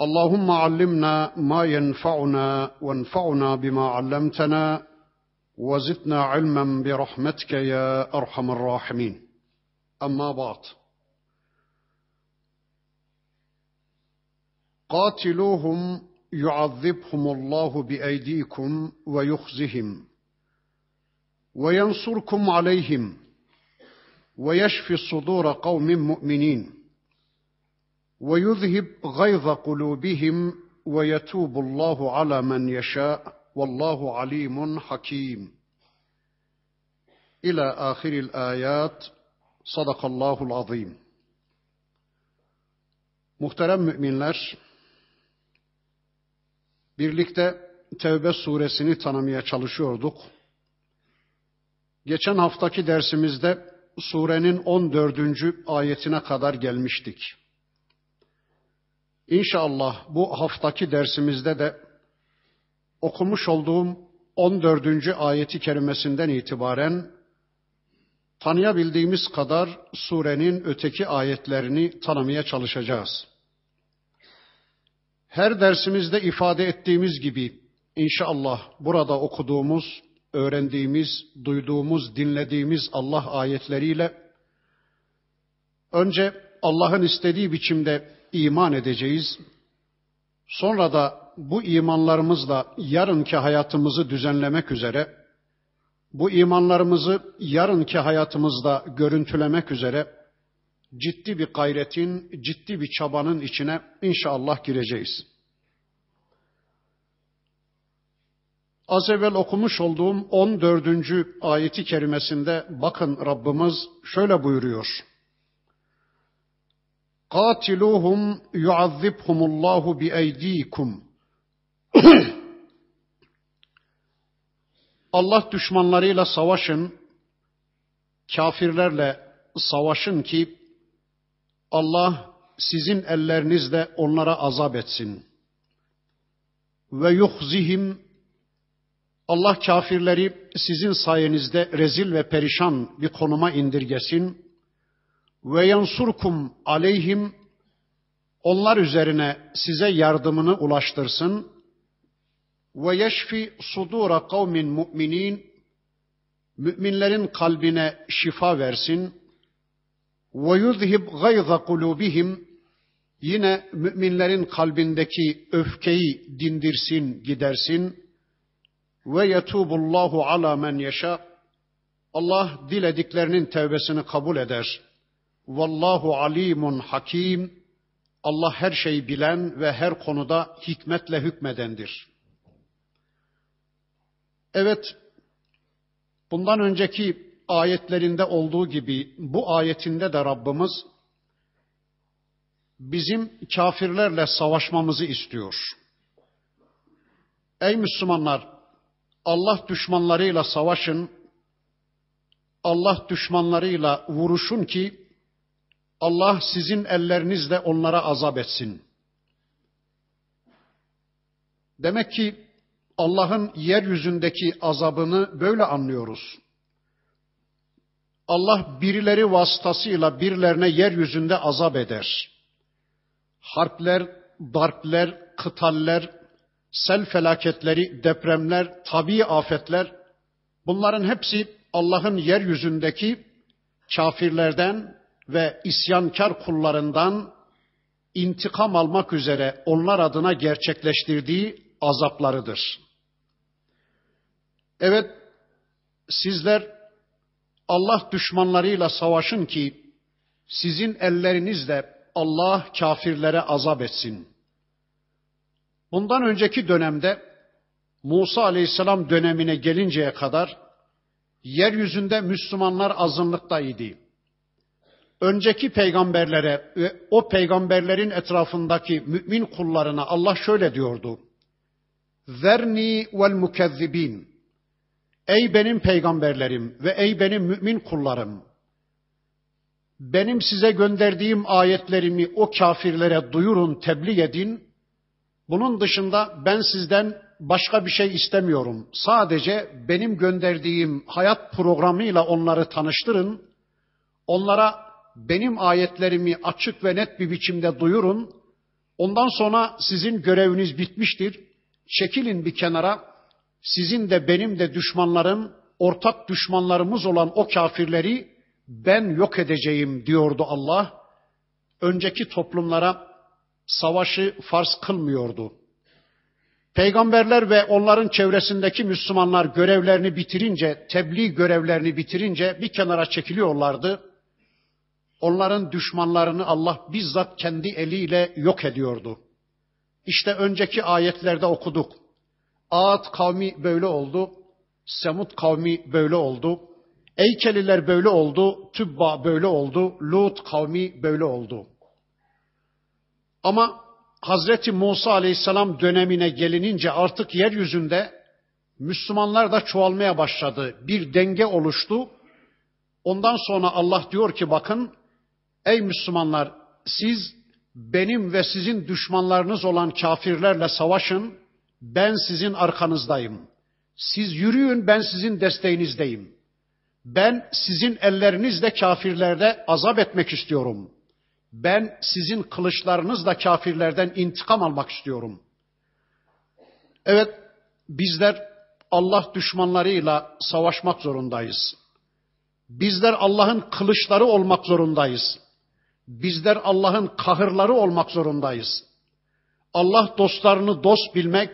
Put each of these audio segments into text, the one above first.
اللهم علمنا ما ينفعنا وانفعنا بما علمتنا وزدنا علما برحمتك يا أرحم الراحمين. أما بعد. قاتلوهم يعذبهم الله بأيديكم ويخزهم وينصركم عليهم ويشفي صدور قوم مؤمنين. ويذهب غيظ قلوبهم ويتوب الله على من يشاء والله عليم حكيم الى اخر الايات صدق الله العظيم Muhterem müminler, birlikte Tevbe suresini tanımaya çalışıyorduk. Geçen haftaki dersimizde surenin 14. ayetine kadar gelmiştik. İnşallah bu haftaki dersimizde de okumuş olduğum 14. ayeti kerimesinden itibaren tanıyabildiğimiz kadar surenin öteki ayetlerini tanımaya çalışacağız. Her dersimizde ifade ettiğimiz gibi inşallah burada okuduğumuz, öğrendiğimiz, duyduğumuz, dinlediğimiz Allah ayetleriyle önce Allah'ın istediği biçimde iman edeceğiz. Sonra da bu imanlarımızla yarınki hayatımızı düzenlemek üzere, bu imanlarımızı yarınki hayatımızda görüntülemek üzere ciddi bir gayretin, ciddi bir çabanın içine inşallah gireceğiz. Az evvel okumuş olduğum 14. ayeti kerimesinde bakın Rabbimiz şöyle buyuruyor. قاتلوهم يعذبهم الله بأيديكم Allah düşmanlarıyla savaşın, kafirlerle savaşın ki Allah sizin ellerinizle onlara azap etsin. Ve yuhzihim Allah kafirleri sizin sayenizde rezil ve perişan bir konuma indirgesin Ve yansurkum aleyhim onlar üzerine size yardımını ulaştırsın. Ve yeşfi sudura kavmin mu'minin müminlerin kalbine şifa versin. Ve yuzhib gayza kulubihim yine müminlerin kalbindeki öfkeyi dindirsin, gidersin. Ve yetubullahu ala men yeşa Allah dilediklerinin tevbesini kabul eder. Vallahu alimun hakim. Allah her şeyi bilen ve her konuda hikmetle hükmedendir. Evet, bundan önceki ayetlerinde olduğu gibi bu ayetinde de Rabbimiz bizim kafirlerle savaşmamızı istiyor. Ey Müslümanlar, Allah düşmanlarıyla savaşın, Allah düşmanlarıyla vuruşun ki Allah sizin ellerinizle onlara azap etsin. Demek ki Allah'ın yeryüzündeki azabını böyle anlıyoruz. Allah birileri vasıtasıyla birilerine yeryüzünde azap eder. Harpler, darpler, kıtaller, sel felaketleri, depremler, tabi afetler bunların hepsi Allah'ın yeryüzündeki kafirlerden ve isyankar kullarından intikam almak üzere onlar adına gerçekleştirdiği azaplarıdır. Evet, sizler Allah düşmanlarıyla savaşın ki sizin ellerinizle Allah kafirlere azap etsin. Bundan önceki dönemde Musa Aleyhisselam dönemine gelinceye kadar yeryüzünde Müslümanlar azınlıktaydı. Önceki peygamberlere ve o peygamberlerin etrafındaki mümin kullarına Allah şöyle diyordu. Zerni vel mukezzibin. Ey benim peygamberlerim ve ey benim mümin kullarım. Benim size gönderdiğim ayetlerimi o kafirlere duyurun, tebliğ edin. Bunun dışında ben sizden başka bir şey istemiyorum. Sadece benim gönderdiğim hayat programıyla onları tanıştırın. Onlara benim ayetlerimi açık ve net bir biçimde duyurun. Ondan sonra sizin göreviniz bitmiştir. Çekilin bir kenara. Sizin de benim de düşmanlarım, ortak düşmanlarımız olan o kafirleri ben yok edeceğim diyordu Allah. Önceki toplumlara savaşı farz kılmıyordu. Peygamberler ve onların çevresindeki Müslümanlar görevlerini bitirince, tebliğ görevlerini bitirince bir kenara çekiliyorlardı. Onların düşmanlarını Allah bizzat kendi eliyle yok ediyordu. İşte önceki ayetlerde okuduk. Ağat kavmi böyle oldu, Semut kavmi böyle oldu, Eykeliler böyle oldu, Tübba böyle oldu, Lut kavmi böyle oldu. Ama Hazreti Musa Aleyhisselam dönemine gelinince artık yeryüzünde Müslümanlar da çoğalmaya başladı. Bir denge oluştu. Ondan sonra Allah diyor ki bakın ey Müslümanlar siz benim ve sizin düşmanlarınız olan kafirlerle savaşın. Ben sizin arkanızdayım. Siz yürüyün ben sizin desteğinizdeyim. Ben sizin ellerinizle kafirlerde azap etmek istiyorum. Ben sizin kılıçlarınızla kafirlerden intikam almak istiyorum. Evet, bizler Allah düşmanlarıyla savaşmak zorundayız. Bizler Allah'ın kılıçları olmak zorundayız. Bizler Allah'ın kahırları olmak zorundayız. Allah dostlarını dost bilmek,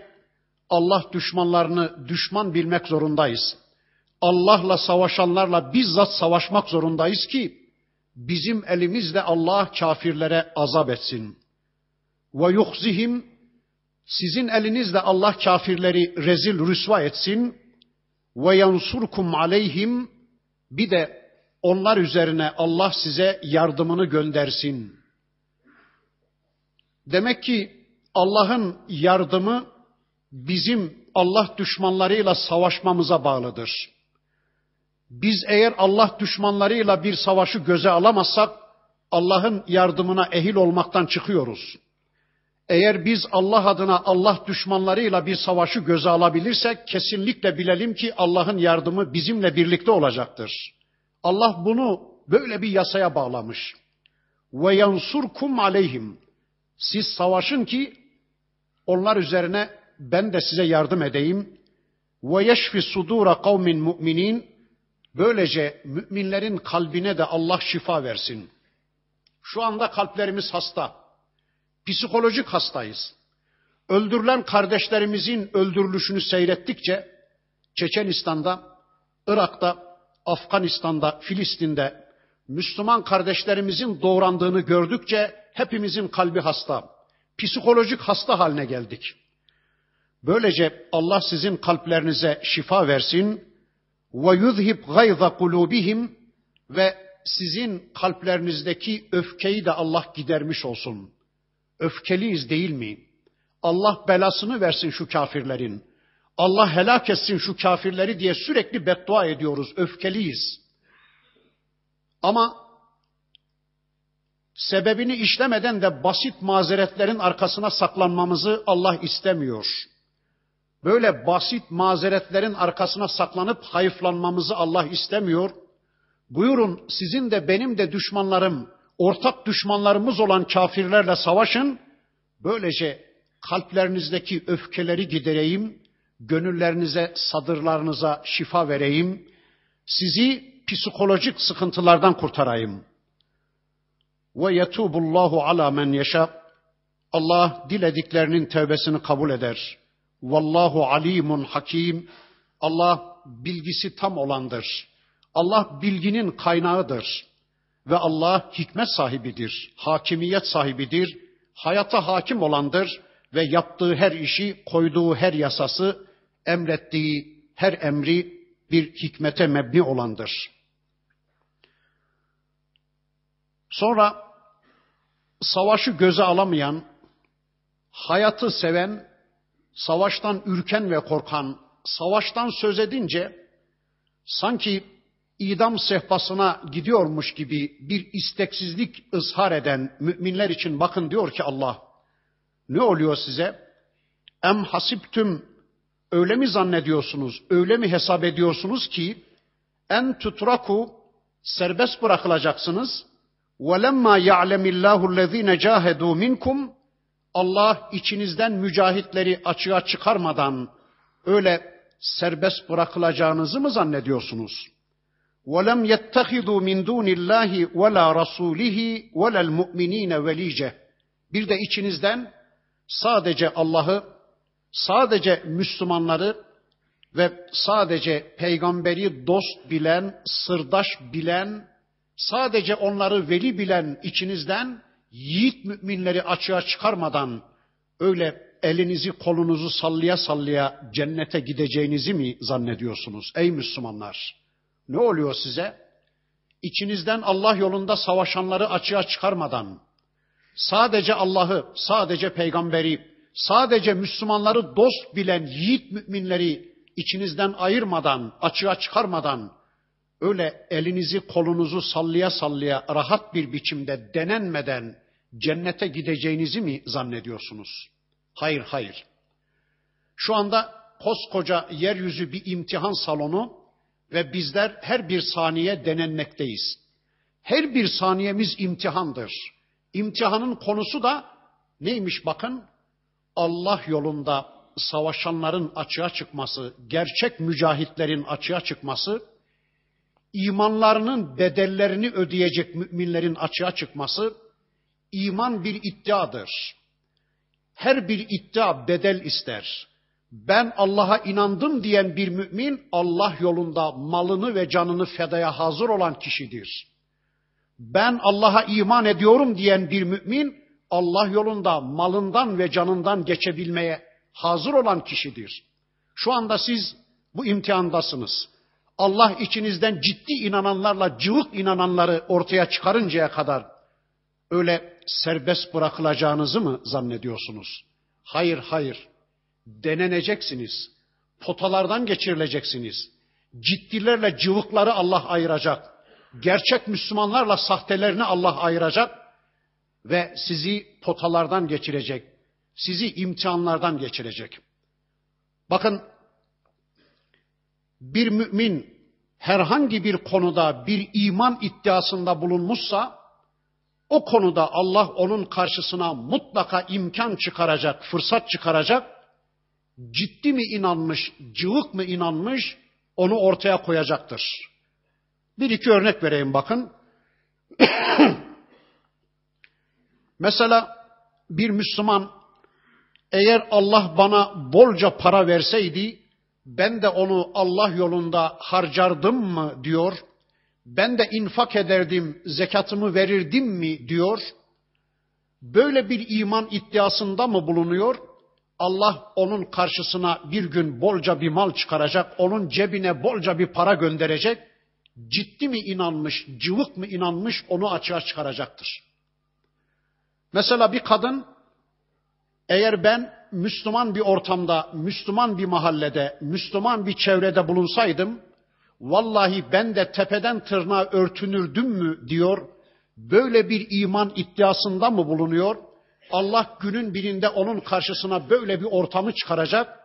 Allah düşmanlarını düşman bilmek zorundayız. Allah'la savaşanlarla bizzat savaşmak zorundayız ki bizim elimizle Allah kafirlere azap etsin. Ve yuhzihim sizin elinizle Allah kafirleri rezil rüsva etsin. Ve yansurkum aleyhim bir de onlar üzerine Allah size yardımını göndersin. Demek ki Allah'ın yardımı bizim Allah düşmanlarıyla savaşmamıza bağlıdır. Biz eğer Allah düşmanlarıyla bir savaşı göze alamazsak Allah'ın yardımına ehil olmaktan çıkıyoruz. Eğer biz Allah adına Allah düşmanlarıyla bir savaşı göze alabilirsek kesinlikle bilelim ki Allah'ın yardımı bizimle birlikte olacaktır. Allah bunu böyle bir yasaya bağlamış. Ve yansurkum aleyhim. Siz savaşın ki onlar üzerine ben de size yardım edeyim. Ve yeşfi sudura kavmin mu'minin Böylece müminlerin kalbine de Allah şifa versin. Şu anda kalplerimiz hasta. Psikolojik hastayız. Öldürülen kardeşlerimizin öldürülüşünü seyrettikçe Çeçenistan'da, Irak'ta, Afganistan'da, Filistin'de Müslüman kardeşlerimizin doğrandığını gördükçe hepimizin kalbi hasta. Psikolojik hasta haline geldik. Böylece Allah sizin kalplerinize şifa versin ve yuzhib gayza kulubihim ve sizin kalplerinizdeki öfkeyi de Allah gidermiş olsun. Öfkeliyiz değil mi? Allah belasını versin şu kafirlerin. Allah helak etsin şu kafirleri diye sürekli beddua ediyoruz. Öfkeliyiz. Ama sebebini işlemeden de basit mazeretlerin arkasına saklanmamızı Allah istemiyor böyle basit mazeretlerin arkasına saklanıp hayıflanmamızı Allah istemiyor. Buyurun sizin de benim de düşmanlarım, ortak düşmanlarımız olan kafirlerle savaşın. Böylece kalplerinizdeki öfkeleri gidereyim, gönüllerinize, sadırlarınıza şifa vereyim. Sizi psikolojik sıkıntılardan kurtarayım. Ve yetubullahu ala men yeşâ. Allah dilediklerinin tevbesini kabul eder. Vallahu alimun hakim. Allah bilgisi tam olandır. Allah bilginin kaynağıdır. Ve Allah hikmet sahibidir, hakimiyet sahibidir, hayata hakim olandır ve yaptığı her işi, koyduğu her yasası, emrettiği her emri bir hikmete mebni olandır. Sonra savaşı göze alamayan, hayatı seven, savaştan ürken ve korkan, savaştan söz edince sanki idam sehpasına gidiyormuş gibi bir isteksizlik ızhar eden müminler için bakın diyor ki Allah, ne oluyor size? Em hasiptüm öyle mi zannediyorsunuz, öyle mi hesap ediyorsunuz ki en tutraku serbest bırakılacaksınız. وَلَمَّا يَعْلَمِ اللّٰهُ الَّذ۪ينَ جَاهَدُوا مِنْكُمْ Allah içinizden mücahitleri açığa çıkarmadan öyle serbest bırakılacağınızı mı zannediyorsunuz? وَلَمْ يَتَّخِذُوا مِنْ دُونِ اللّٰهِ وَلَا رَسُولِهِ وَلَا الْمُؤْمِنِينَ وَلِيجَ Bir de içinizden sadece Allah'ı, sadece Müslümanları ve sadece peygamberi dost bilen, sırdaş bilen, sadece onları veli bilen içinizden yiğit müminleri açığa çıkarmadan öyle elinizi kolunuzu sallaya sallaya cennete gideceğinizi mi zannediyorsunuz ey Müslümanlar? Ne oluyor size? İçinizden Allah yolunda savaşanları açığa çıkarmadan, sadece Allah'ı, sadece peygamberi, sadece Müslümanları dost bilen yiğit müminleri içinizden ayırmadan, açığa çıkarmadan, öyle elinizi kolunuzu sallaya sallaya rahat bir biçimde denenmeden cennete gideceğinizi mi zannediyorsunuz? Hayır, hayır. Şu anda koskoca yeryüzü bir imtihan salonu ve bizler her bir saniye denenmekteyiz. Her bir saniyemiz imtihandır. İmtihanın konusu da neymiş bakın? Allah yolunda savaşanların açığa çıkması, gerçek mücahitlerin açığa çıkması, imanlarının bedellerini ödeyecek müminlerin açığa çıkması, iman bir iddiadır. Her bir iddia bedel ister. Ben Allah'a inandım diyen bir mümin Allah yolunda malını ve canını fedaya hazır olan kişidir. Ben Allah'a iman ediyorum diyen bir mümin Allah yolunda malından ve canından geçebilmeye hazır olan kişidir. Şu anda siz bu imtihandasınız. Allah içinizden ciddi inananlarla cıvık inananları ortaya çıkarıncaya kadar öyle serbest bırakılacağınızı mı zannediyorsunuz? Hayır, hayır. Deneneceksiniz. Potalardan geçirileceksiniz. Ciddilerle cıvıkları Allah ayıracak. Gerçek Müslümanlarla sahtelerini Allah ayıracak ve sizi potalardan geçirecek. Sizi imtihanlardan geçirecek. Bakın bir mümin herhangi bir konuda bir iman iddiasında bulunmuşsa o konuda Allah onun karşısına mutlaka imkan çıkaracak, fırsat çıkaracak. Ciddi mi inanmış, cıvık mı inanmış onu ortaya koyacaktır. Bir iki örnek vereyim bakın. Mesela bir Müslüman eğer Allah bana bolca para verseydi ben de onu Allah yolunda harcardım mı diyor. Ben de infak ederdim, zekatımı verirdim mi diyor. Böyle bir iman iddiasında mı bulunuyor? Allah onun karşısına bir gün bolca bir mal çıkaracak, onun cebine bolca bir para gönderecek. Ciddi mi inanmış, cıvık mı inanmış onu açığa çıkaracaktır. Mesela bir kadın eğer ben Müslüman bir ortamda, Müslüman bir mahallede, Müslüman bir çevrede bulunsaydım, vallahi ben de tepeden tırnağa örtünürdüm mü diyor, böyle bir iman iddiasında mı bulunuyor? Allah günün birinde onun karşısına böyle bir ortamı çıkaracak,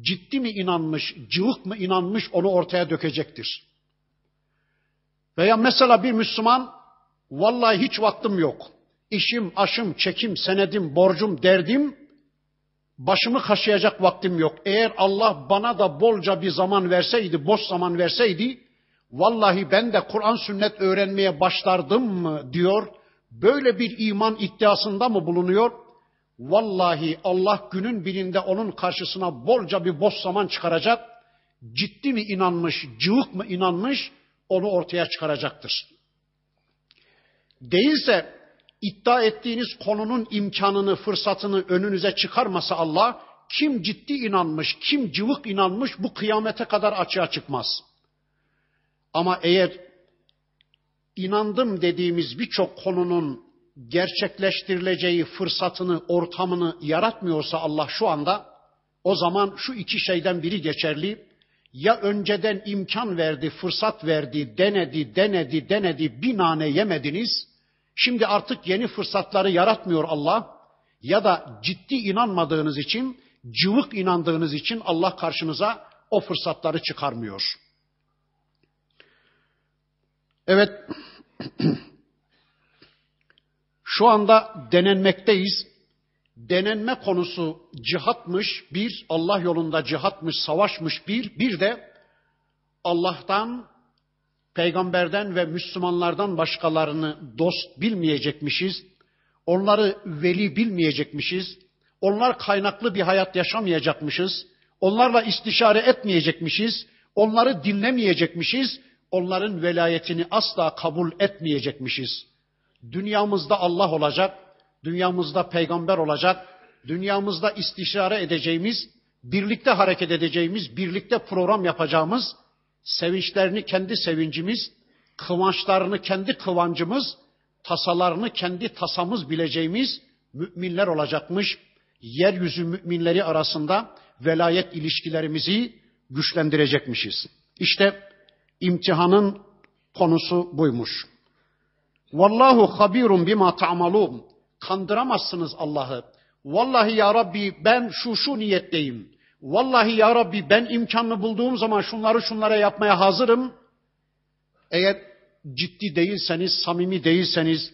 ciddi mi inanmış, cıvık mı inanmış onu ortaya dökecektir. Veya mesela bir Müslüman, vallahi hiç vaktim yok, işim, aşım, çekim, senedim, borcum, derdim, başımı kaşıyacak vaktim yok. Eğer Allah bana da bolca bir zaman verseydi, boş zaman verseydi, vallahi ben de Kur'an sünnet öğrenmeye başlardım mı diyor. Böyle bir iman iddiasında mı bulunuyor? Vallahi Allah günün birinde onun karşısına bolca bir boş zaman çıkaracak. Ciddi mi inanmış, cıvık mı inanmış onu ortaya çıkaracaktır. Değilse iddia ettiğiniz konunun imkanını, fırsatını önünüze çıkarmasa Allah, kim ciddi inanmış, kim cıvık inanmış bu kıyamete kadar açığa çıkmaz. Ama eğer inandım dediğimiz birçok konunun gerçekleştirileceği fırsatını, ortamını yaratmıyorsa Allah şu anda o zaman şu iki şeyden biri geçerli. Ya önceden imkan verdi, fırsat verdi, denedi, denedi, denedi, bir nane yemediniz. Şimdi artık yeni fırsatları yaratmıyor Allah. Ya da ciddi inanmadığınız için, cıvık inandığınız için Allah karşınıza o fırsatları çıkarmıyor. Evet, şu anda denenmekteyiz. Denenme konusu cihatmış bir, Allah yolunda cihatmış, savaşmış bir, bir de Allah'tan, peygamberden ve Müslümanlardan başkalarını dost bilmeyecekmişiz. Onları veli bilmeyecekmişiz. Onlar kaynaklı bir hayat yaşamayacakmışız. Onlarla istişare etmeyecekmişiz. Onları dinlemeyecekmişiz. Onların velayetini asla kabul etmeyecekmişiz. Dünyamızda Allah olacak, dünyamızda peygamber olacak, dünyamızda istişare edeceğimiz, birlikte hareket edeceğimiz, birlikte program yapacağımız, sevinçlerini kendi sevincimiz, kıvançlarını kendi kıvancımız, tasalarını kendi tasamız bileceğimiz müminler olacakmış. Yeryüzü müminleri arasında velayet ilişkilerimizi güçlendirecekmişiz. İşte imtihanın konusu buymuş. Vallahu habirun bima ta'malun. Kandıramazsınız Allah'ı. Vallahi ya Rabbi ben şu şu niyetteyim. Vallahi ya Rabbi ben imkanını bulduğum zaman şunları şunlara yapmaya hazırım. Eğer ciddi değilseniz, samimi değilseniz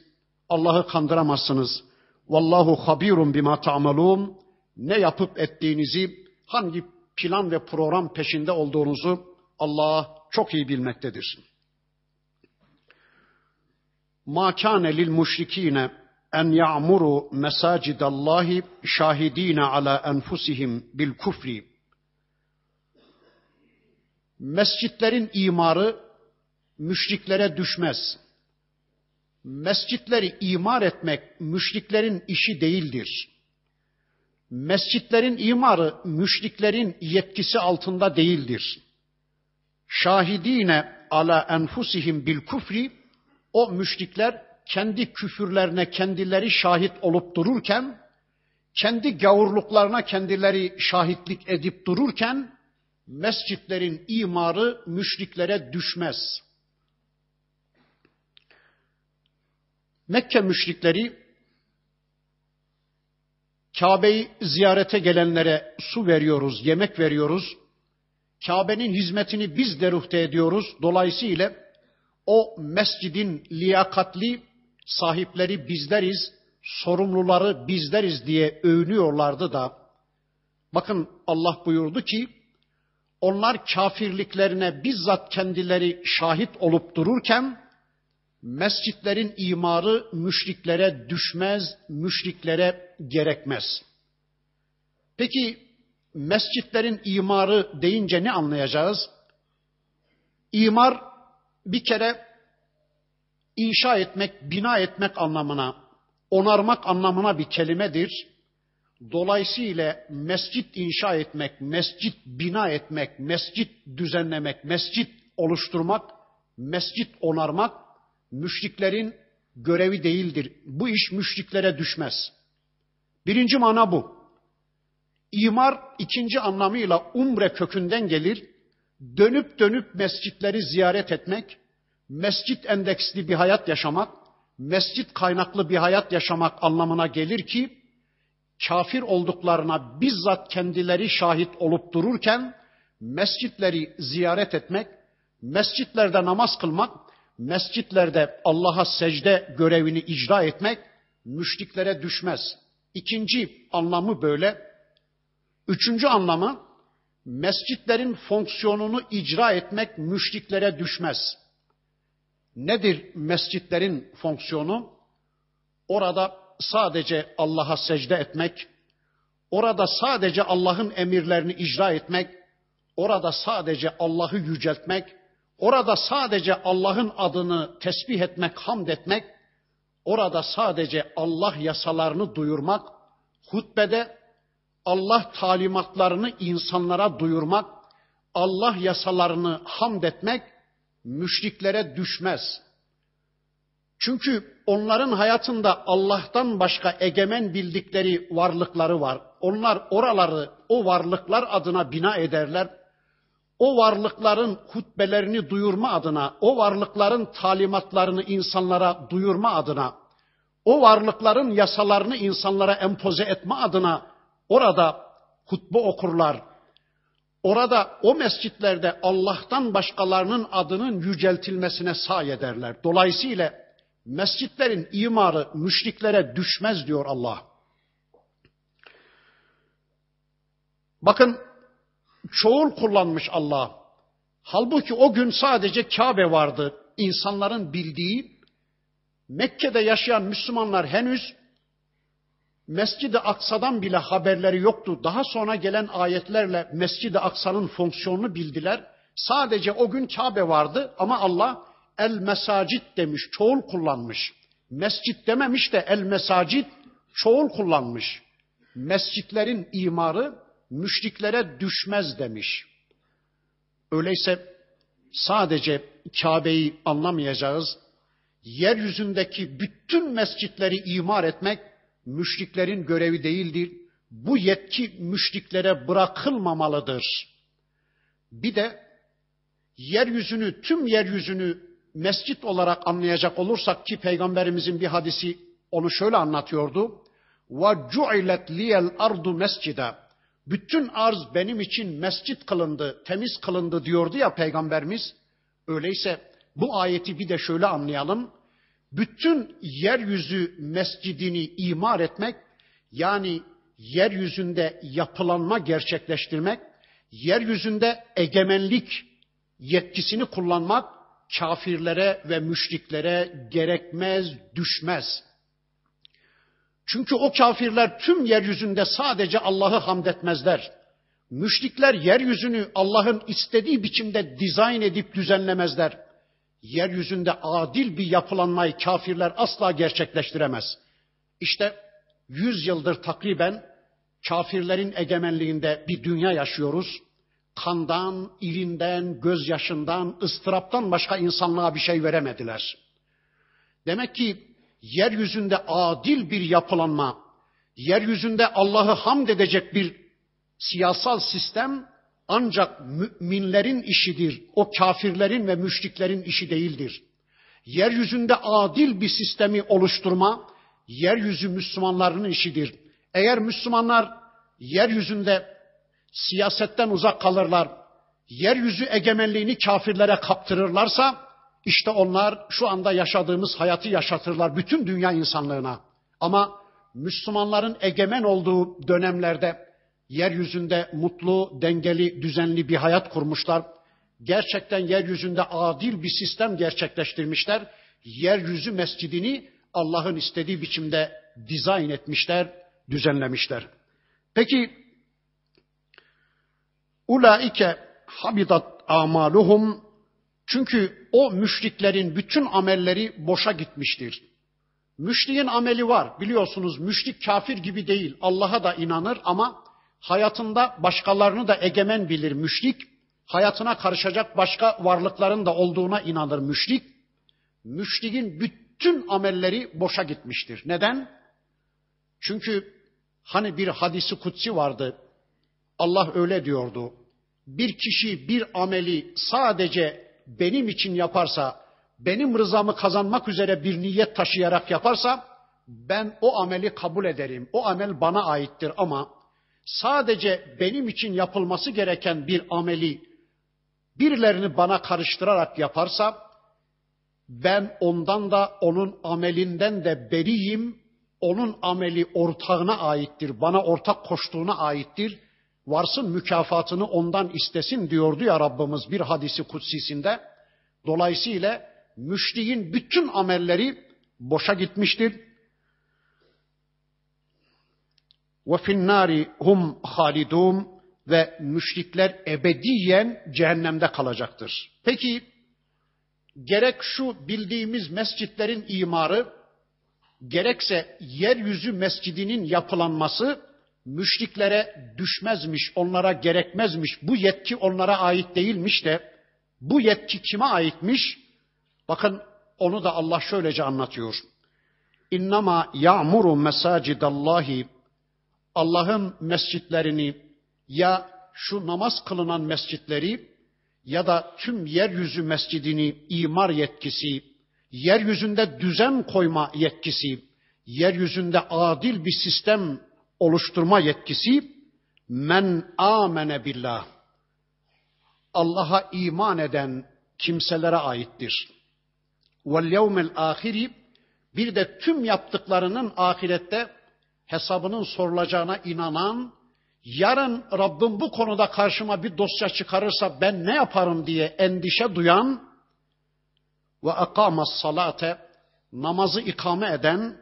Allah'ı kandıramazsınız. Vallahu habirun bima ta'malun. Ne yapıp ettiğinizi, hangi plan ve program peşinde olduğunuzu Allah çok iyi bilmektedir. Ma kâne lil müşrikîne en ya'muru mesacidallahi şahidine ala enfusihim bil kufri. Mescitlerin imarı müşriklere düşmez. Mescitleri imar etmek müşriklerin işi değildir. Mescitlerin imarı müşriklerin yetkisi altında değildir. Şahidine ala enfusihim bil kufri o müşrikler kendi küfürlerine kendileri şahit olup dururken, kendi gavurluklarına kendileri şahitlik edip dururken, mescitlerin imarı müşriklere düşmez. Mekke müşrikleri Kabe'yi ziyarete gelenlere su veriyoruz, yemek veriyoruz. Kabe'nin hizmetini biz deruhte ediyoruz. Dolayısıyla o mescidin liyakatli sahipleri bizleriz, sorumluları bizleriz diye övünüyorlardı da bakın Allah buyurdu ki onlar kafirliklerine bizzat kendileri şahit olup dururken mescitlerin imarı müşriklere düşmez, müşriklere gerekmez. Peki mescitlerin imarı deyince ne anlayacağız? İmar bir kere inşa etmek, bina etmek anlamına, onarmak anlamına bir kelimedir. Dolayısıyla mescit inşa etmek, mescit bina etmek, mescit düzenlemek, mescit oluşturmak, mescit onarmak müşriklerin görevi değildir. Bu iş müşriklere düşmez. Birinci mana bu. İmar ikinci anlamıyla umre kökünden gelir. Dönüp dönüp mescitleri ziyaret etmek, mescit endeksli bir hayat yaşamak, mescit kaynaklı bir hayat yaşamak anlamına gelir ki, kafir olduklarına bizzat kendileri şahit olup dururken, mescitleri ziyaret etmek, mescitlerde namaz kılmak, mescitlerde Allah'a secde görevini icra etmek müşriklere düşmez. İkinci anlamı böyle. Üçüncü anlamı mescitlerin fonksiyonunu icra etmek müşriklere düşmez. Nedir mescitlerin fonksiyonu? Orada sadece Allah'a secde etmek, orada sadece Allah'ın emirlerini icra etmek, orada sadece Allah'ı yüceltmek, orada sadece Allah'ın adını tesbih etmek, hamd etmek, orada sadece Allah yasalarını duyurmak, hutbede Allah talimatlarını insanlara duyurmak, Allah yasalarını hamd etmek, müşriklere düşmez. Çünkü onların hayatında Allah'tan başka egemen bildikleri varlıkları var. Onlar oraları o varlıklar adına bina ederler. O varlıkların hutbelerini duyurma adına, o varlıkların talimatlarını insanlara duyurma adına, o varlıkların yasalarını insanlara empoze etme adına orada hutbe okurlar. Orada o mescitlerde Allah'tan başkalarının adının yüceltilmesine say ederler. Dolayısıyla mescitlerin imarı müşriklere düşmez diyor Allah. Bakın çoğul kullanmış Allah. Halbuki o gün sadece Kabe vardı. İnsanların bildiği Mekke'de yaşayan Müslümanlar henüz Mescid-i Aksa'dan bile haberleri yoktu. Daha sonra gelen ayetlerle Mescid-i Aksa'nın fonksiyonunu bildiler. Sadece o gün Kabe vardı ama Allah el mesacit demiş, çoğul kullanmış. Mescit dememiş de el mesacit çoğul kullanmış. Mescitlerin imarı müşriklere düşmez demiş. Öyleyse sadece Kabe'yi anlamayacağız. Yeryüzündeki bütün mescitleri imar etmek müşriklerin görevi değildir. Bu yetki müşriklere bırakılmamalıdır. Bir de yeryüzünü, tüm yeryüzünü mescit olarak anlayacak olursak ki peygamberimizin bir hadisi onu şöyle anlatıyordu. Ve cu'ilet liyel ardu mescida. Bütün arz benim için mescit kılındı, temiz kılındı diyordu ya peygamberimiz. Öyleyse bu ayeti bir de şöyle anlayalım bütün yeryüzü mescidini imar etmek, yani yeryüzünde yapılanma gerçekleştirmek, yeryüzünde egemenlik yetkisini kullanmak kafirlere ve müşriklere gerekmez, düşmez. Çünkü o kafirler tüm yeryüzünde sadece Allah'ı hamd etmezler. Müşrikler yeryüzünü Allah'ın istediği biçimde dizayn edip düzenlemezler yeryüzünde adil bir yapılanmayı kafirler asla gerçekleştiremez. İşte yüz yıldır takriben kafirlerin egemenliğinde bir dünya yaşıyoruz. Kandan, irinden, gözyaşından, ıstıraptan başka insanlığa bir şey veremediler. Demek ki yeryüzünde adil bir yapılanma, yeryüzünde Allah'ı hamd edecek bir siyasal sistem ancak müminlerin işidir. O kafirlerin ve müşriklerin işi değildir. Yeryüzünde adil bir sistemi oluşturma, yeryüzü Müslümanların işidir. Eğer Müslümanlar yeryüzünde siyasetten uzak kalırlar, yeryüzü egemenliğini kafirlere kaptırırlarsa, işte onlar şu anda yaşadığımız hayatı yaşatırlar bütün dünya insanlığına. Ama Müslümanların egemen olduğu dönemlerde yeryüzünde mutlu, dengeli, düzenli bir hayat kurmuşlar. Gerçekten yeryüzünde adil bir sistem gerçekleştirmişler. Yeryüzü mescidini Allah'ın istediği biçimde dizayn etmişler, düzenlemişler. Peki ulaike habidat amaluhum çünkü o müşriklerin bütün amelleri boşa gitmiştir. Müşriğin ameli var. Biliyorsunuz müşrik kafir gibi değil. Allah'a da inanır ama hayatında başkalarını da egemen bilir müşrik, hayatına karışacak başka varlıkların da olduğuna inanır müşrik. Müşrikin bütün amelleri boşa gitmiştir. Neden? Çünkü hani bir hadisi kutsi vardı. Allah öyle diyordu. Bir kişi bir ameli sadece benim için yaparsa, benim rızamı kazanmak üzere bir niyet taşıyarak yaparsa, ben o ameli kabul ederim. O amel bana aittir ama sadece benim için yapılması gereken bir ameli birilerini bana karıştırarak yaparsa ben ondan da onun amelinden de beriyim. Onun ameli ortağına aittir. Bana ortak koştuğuna aittir. Varsın mükafatını ondan istesin diyordu ya Rabbimiz bir hadisi kutsisinde. Dolayısıyla müşriğin bütün amelleri boşa gitmiştir. Ve finnari hum halidun ve müşrikler ebediyen cehennemde kalacaktır. Peki gerek şu bildiğimiz mescitlerin imarı gerekse yeryüzü mescidinin yapılanması müşriklere düşmezmiş, onlara gerekmezmiş. Bu yetki onlara ait değilmiş de bu yetki kime aitmiş? Bakın onu da Allah şöylece anlatıyor. İnnama ya'muru mesacidallahi Allah'ın mescitlerini ya şu namaz kılınan mescitleri ya da tüm yeryüzü mescidini imar yetkisi, yeryüzünde düzen koyma yetkisi, yeryüzünde adil bir sistem oluşturma yetkisi men amene billah Allah'a iman eden kimselere aittir. Vel yevmel ahiri bir de tüm yaptıklarının ahirette hesabının sorulacağına inanan, yarın Rabbim bu konuda karşıma bir dosya çıkarırsa ben ne yaparım diye endişe duyan ve akamas salate namazı ikame eden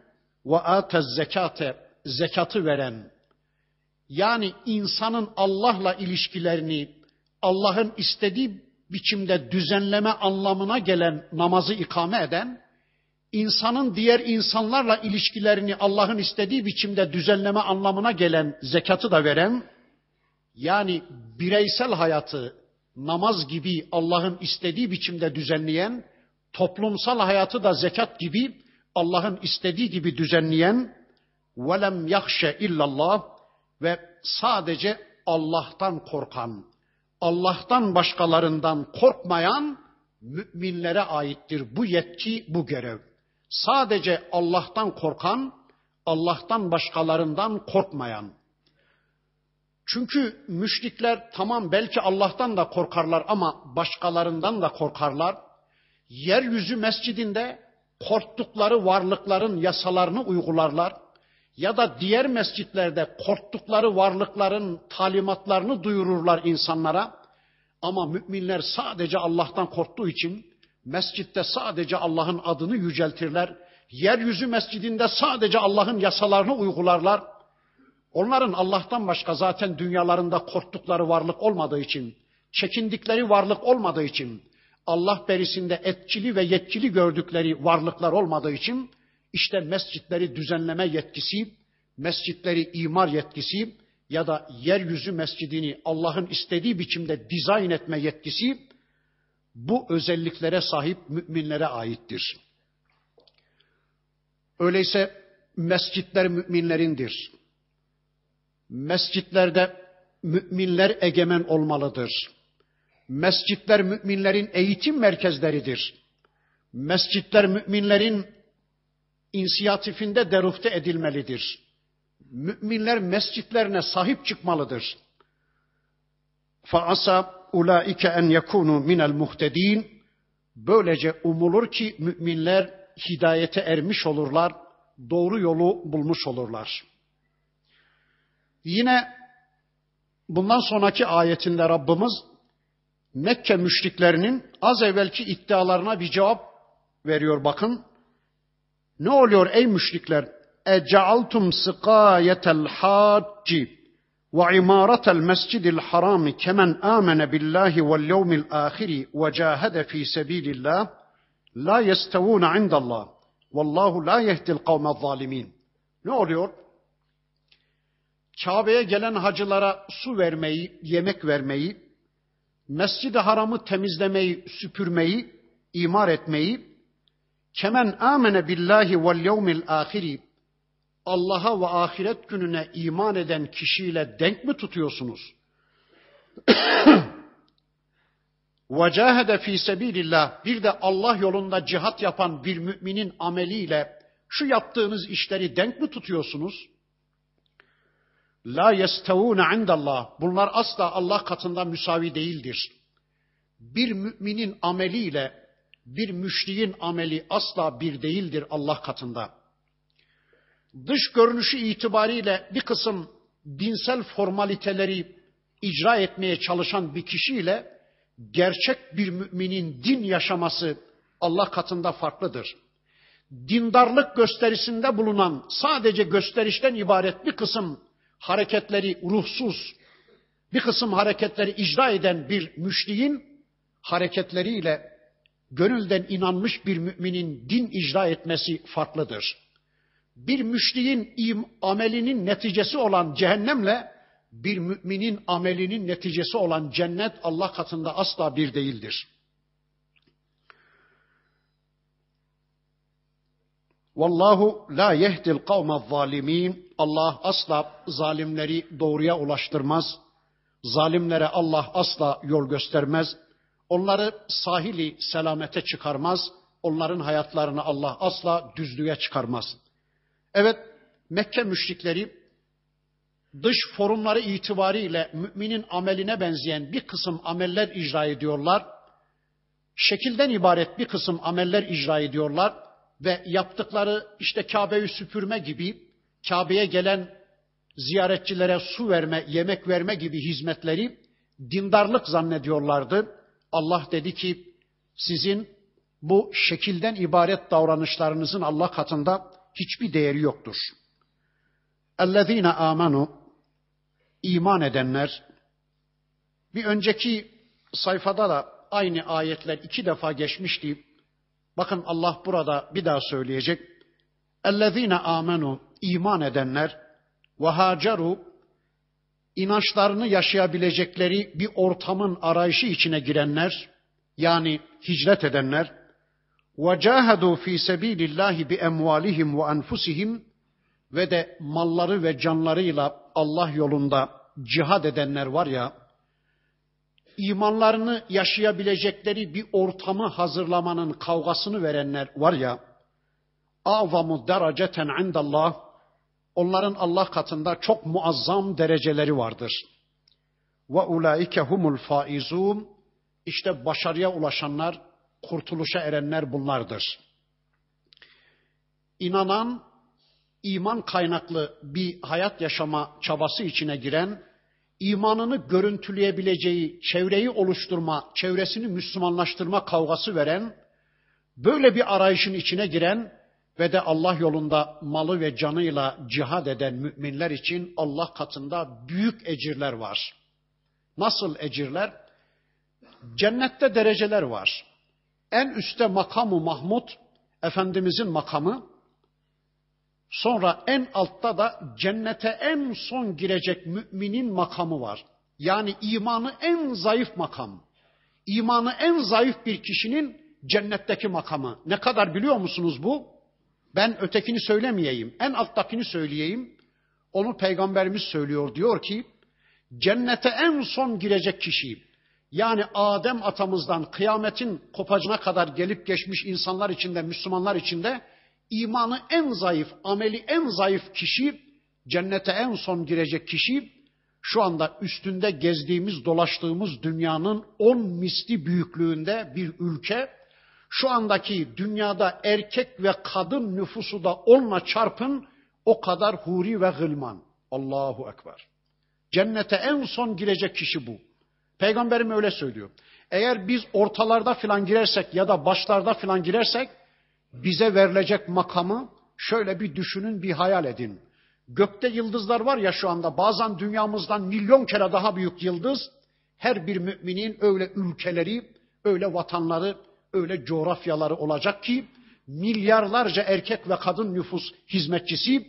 ve atez zekate zekatı veren yani insanın Allah'la ilişkilerini Allah'ın istediği biçimde düzenleme anlamına gelen namazı ikame eden, insanın diğer insanlarla ilişkilerini Allah'ın istediği biçimde düzenleme anlamına gelen zekatı da veren, yani bireysel hayatı namaz gibi Allah'ın istediği biçimde düzenleyen, toplumsal hayatı da zekat gibi Allah'ın istediği gibi düzenleyen, velem yahşe illallah ve sadece Allah'tan korkan, Allah'tan başkalarından korkmayan müminlere aittir bu yetki, bu görev. Sadece Allah'tan korkan, Allah'tan başkalarından korkmayan. Çünkü müşrikler tamam belki Allah'tan da korkarlar ama başkalarından da korkarlar. Yeryüzü mescidinde korktukları varlıkların yasalarını uygularlar ya da diğer mescitlerde korktukları varlıkların talimatlarını duyururlar insanlara. Ama müminler sadece Allah'tan korktuğu için mescitte sadece Allah'ın adını yüceltirler. Yeryüzü mescidinde sadece Allah'ın yasalarını uygularlar. Onların Allah'tan başka zaten dünyalarında korktukları varlık olmadığı için, çekindikleri varlık olmadığı için, Allah berisinde etkili ve yetkili gördükleri varlıklar olmadığı için işte mescitleri düzenleme yetkisi, mescitleri imar yetkisi ya da yeryüzü mescidini Allah'ın istediği biçimde dizayn etme yetkisi bu özelliklere sahip müminlere aittir. Öyleyse mescitler müminlerindir. Mescitlerde müminler egemen olmalıdır. Mescitler müminlerin eğitim merkezleridir. Mescitler müminlerin inisiyatifinde derufte edilmelidir. Müminler mescitlerine sahip çıkmalıdır. Faasa ulaike en yekunu minel muhtedin. Böylece umulur ki müminler hidayete ermiş olurlar, doğru yolu bulmuş olurlar. Yine bundan sonraki ayetinde Rabbimiz Mekke müşriklerinin az evvelki iddialarına bir cevap veriyor bakın. Ne oluyor ey müşrikler? Ecealtum sikayetel hacci imaretel mescidil harami kemen amene billahi vel yevmil ahiri ve cahede fi sebilillah la yestevûne indallah. Vallahu la yehdil kavmel zalimin. Ne oluyor? Kabe'ye gelen hacılara su vermeyi, yemek vermeyi, Mescid-i Haram'ı temizlemeyi, süpürmeyi, imar etmeyi, Kemen amene billahi vel yevmil ahiri Allah'a ve ahiret gününe iman eden kişiyle denk mi tutuyorsunuz? Vecahede fi sebilillah bir de Allah yolunda cihat yapan bir müminin ameliyle şu yaptığınız işleri denk mi tutuyorsunuz? La yestevûne indallah. Bunlar asla Allah katında müsavi değildir. Bir müminin ameliyle bir müşriğin ameli asla bir değildir Allah katında. Dış görünüşü itibariyle bir kısım dinsel formaliteleri icra etmeye çalışan bir kişiyle gerçek bir müminin din yaşaması Allah katında farklıdır. Dindarlık gösterisinde bulunan sadece gösterişten ibaret bir kısım hareketleri ruhsuz, bir kısım hareketleri icra eden bir müşriğin hareketleriyle gönülden inanmış bir müminin din icra etmesi farklıdır. Bir müşriğin amelinin neticesi olan cehennemle bir müminin amelinin neticesi olan cennet Allah katında asla bir değildir. Vallahu la yehdil kavme zalimin. Allah asla zalimleri doğruya ulaştırmaz. Zalimlere Allah asla yol göstermez. Onları sahili selamete çıkarmaz. Onların hayatlarını Allah asla düzlüğe çıkarmaz. Evet, Mekke müşrikleri dış forumları itibariyle müminin ameline benzeyen bir kısım ameller icra ediyorlar. Şekilden ibaret bir kısım ameller icra ediyorlar ve yaptıkları işte Kabe'yi süpürme gibi, Kabe'ye gelen ziyaretçilere su verme, yemek verme gibi hizmetleri dindarlık zannediyorlardı. Allah dedi ki sizin bu şekilden ibaret davranışlarınızın Allah katında hiçbir değeri yoktur. اَلَّذ۪ينَ amanu iman edenler bir önceki sayfada da aynı ayetler iki defa geçmişti. Bakın Allah burada bir daha söyleyecek. اَلَّذ۪ينَ amenu iman edenler ve haceru inançlarını yaşayabilecekleri bir ortamın arayışı içine girenler yani hicret edenler fi sabilillahi bi emvalihim ve enfusihim ve de malları ve canlarıyla Allah yolunda cihad edenler var ya imanlarını yaşayabilecekleri bir ortamı hazırlamanın kavgasını verenler var ya avamu dereceten indallah onların Allah katında çok muazzam dereceleri vardır. Ve ulaike humul faizun işte başarıya ulaşanlar, kurtuluşa erenler bunlardır. İnanan, iman kaynaklı bir hayat yaşama çabası içine giren, imanını görüntüleyebileceği çevreyi oluşturma, çevresini Müslümanlaştırma kavgası veren, böyle bir arayışın içine giren ve de Allah yolunda malı ve canıyla cihad eden müminler için Allah katında büyük ecirler var. Nasıl ecirler? Cennette dereceler var. En üstte makamı Mahmud, Efendimizin makamı. Sonra en altta da cennete en son girecek müminin makamı var. Yani imanı en zayıf makam. İmanı en zayıf bir kişinin cennetteki makamı. Ne kadar biliyor musunuz bu? Ben ötekini söylemeyeyim. En alttakini söyleyeyim. Onu peygamberimiz söylüyor. Diyor ki cennete en son girecek kişi yani Adem atamızdan kıyametin kopacına kadar gelip geçmiş insanlar içinde, Müslümanlar içinde imanı en zayıf, ameli en zayıf kişi, cennete en son girecek kişi, şu anda üstünde gezdiğimiz, dolaştığımız dünyanın on misli büyüklüğünde bir ülke, şu andaki dünyada erkek ve kadın nüfusu da onunla çarpın, o kadar huri ve gılman. Allahu Ekber. Cennete en son girecek kişi bu. Peygamberim öyle söylüyor. Eğer biz ortalarda filan girersek ya da başlarda filan girersek bize verilecek makamı şöyle bir düşünün, bir hayal edin. Gökte yıldızlar var ya şu anda bazen dünyamızdan milyon kere daha büyük yıldız. Her bir müminin öyle ülkeleri, öyle vatanları, öyle coğrafyaları olacak ki milyarlarca erkek ve kadın nüfus hizmetçisi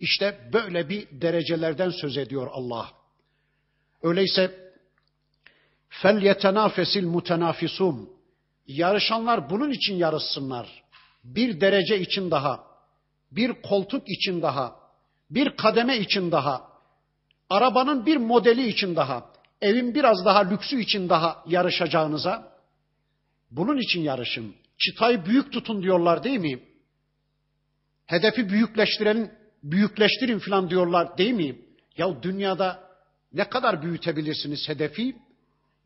işte böyle bir derecelerden söz ediyor Allah. Öyleyse fel yetenafesil mutenafisum. Yarışanlar bunun için yarışsınlar. Bir derece için daha, bir koltuk için daha, bir kademe için daha, arabanın bir modeli için daha, evin biraz daha lüksü için daha yarışacağınıza bunun için yarışın. Çıtayı büyük tutun diyorlar değil mi? Hedefi büyükleştirelim, büyükleştirin falan diyorlar değil mi? Ya dünyada ne kadar büyütebilirsiniz hedefi?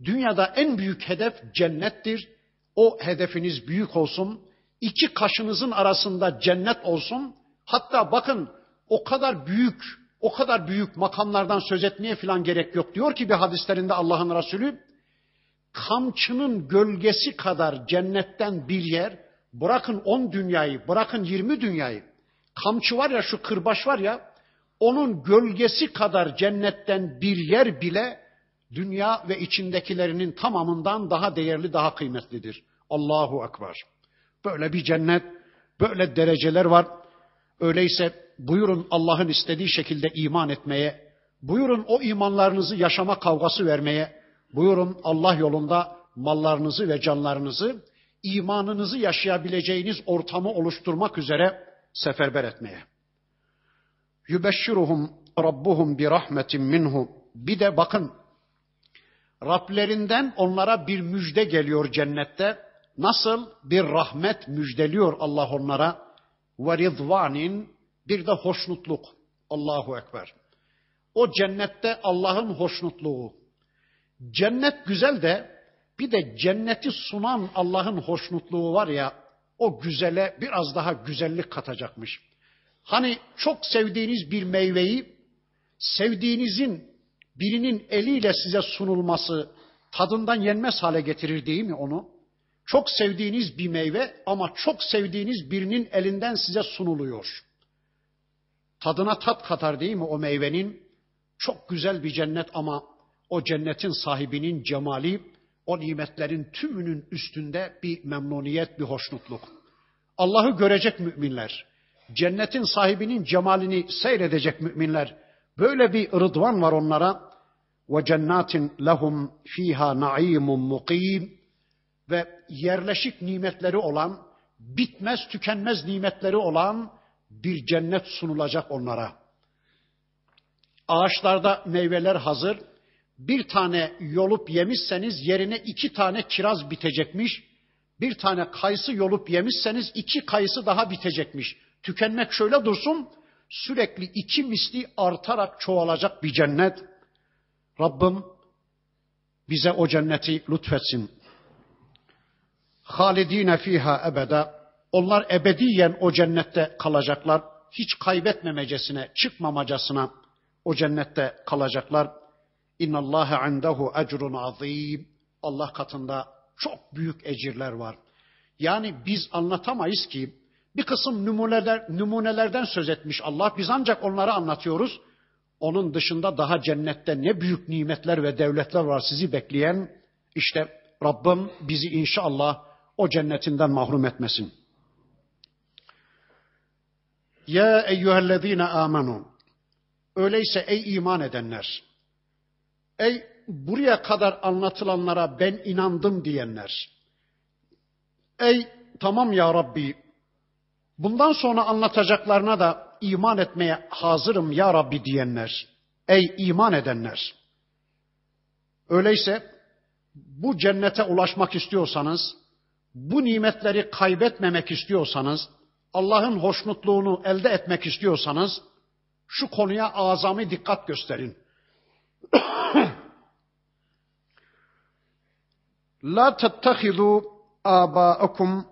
Dünyada en büyük hedef cennettir. O hedefiniz büyük olsun. İki kaşınızın arasında cennet olsun. Hatta bakın o kadar büyük, o kadar büyük makamlardan söz etmeye falan gerek yok. Diyor ki bir hadislerinde Allah'ın Resulü, kamçının gölgesi kadar cennetten bir yer, bırakın on dünyayı, bırakın yirmi dünyayı, kamçı var ya şu kırbaç var ya, onun gölgesi kadar cennetten bir yer bile dünya ve içindekilerinin tamamından daha değerli, daha kıymetlidir. Allahu Ekber. Böyle bir cennet, böyle dereceler var. Öyleyse buyurun Allah'ın istediği şekilde iman etmeye, buyurun o imanlarınızı yaşama kavgası vermeye, buyurun Allah yolunda mallarınızı ve canlarınızı, imanınızı yaşayabileceğiniz ortamı oluşturmak üzere seferber etmeye. Yübeşşiruhum rabbuhum bi rahmetin minhu. Bir de bakın Rablerinden onlara bir müjde geliyor cennette. Nasıl bir rahmet müjdeliyor Allah onlara. Ve ridvanin bir de hoşnutluk. Allahu Ekber. O cennette Allah'ın hoşnutluğu. Cennet güzel de bir de cenneti sunan Allah'ın hoşnutluğu var ya o güzele biraz daha güzellik katacakmış. Hani çok sevdiğiniz bir meyveyi sevdiğinizin birinin eliyle size sunulması tadından yenmez hale getirir değil mi onu? Çok sevdiğiniz bir meyve ama çok sevdiğiniz birinin elinden size sunuluyor. Tadına tat katar değil mi o meyvenin? Çok güzel bir cennet ama o cennetin sahibinin cemali, o nimetlerin tümünün üstünde bir memnuniyet, bir hoşnutluk. Allah'ı görecek müminler, cennetin sahibinin cemalini seyredecek müminler. Böyle bir rıdvan var onlara. Ve cennatin lehum fiha naimun mukim ve yerleşik nimetleri olan, bitmez tükenmez nimetleri olan bir cennet sunulacak onlara. Ağaçlarda meyveler hazır. Bir tane yolup yemişseniz yerine iki tane kiraz bitecekmiş. Bir tane kayısı yolup yemişseniz iki kayısı daha bitecekmiş. Tükenmek şöyle dursun, sürekli iki misli artarak çoğalacak bir cennet. Rabbim bize o cenneti lütfetsin. Halidine fiha ebeda. Onlar ebediyen o cennette kalacaklar. Hiç kaybetmemecesine, çıkmamacasına o cennette kalacaklar. İnna Allah indehu ecrun azim. Allah katında çok büyük ecirler var. Yani biz anlatamayız ki bir kısım numuneler, numunelerden söz etmiş Allah. Biz ancak onları anlatıyoruz. Onun dışında daha cennette ne büyük nimetler ve devletler var sizi bekleyen. İşte Rabbim bizi inşallah o cennetinden mahrum etmesin. Ya eyyühellezine amenu. Öyleyse ey iman edenler. Ey buraya kadar anlatılanlara ben inandım diyenler. Ey tamam ya Rabbi bundan sonra anlatacaklarına da iman etmeye hazırım ya Rabbi diyenler. Ey iman edenler. Öyleyse bu cennete ulaşmak istiyorsanız, bu nimetleri kaybetmemek istiyorsanız, Allah'ın hoşnutluğunu elde etmek istiyorsanız, şu konuya azami dikkat gösterin. La tettehidu aba'akum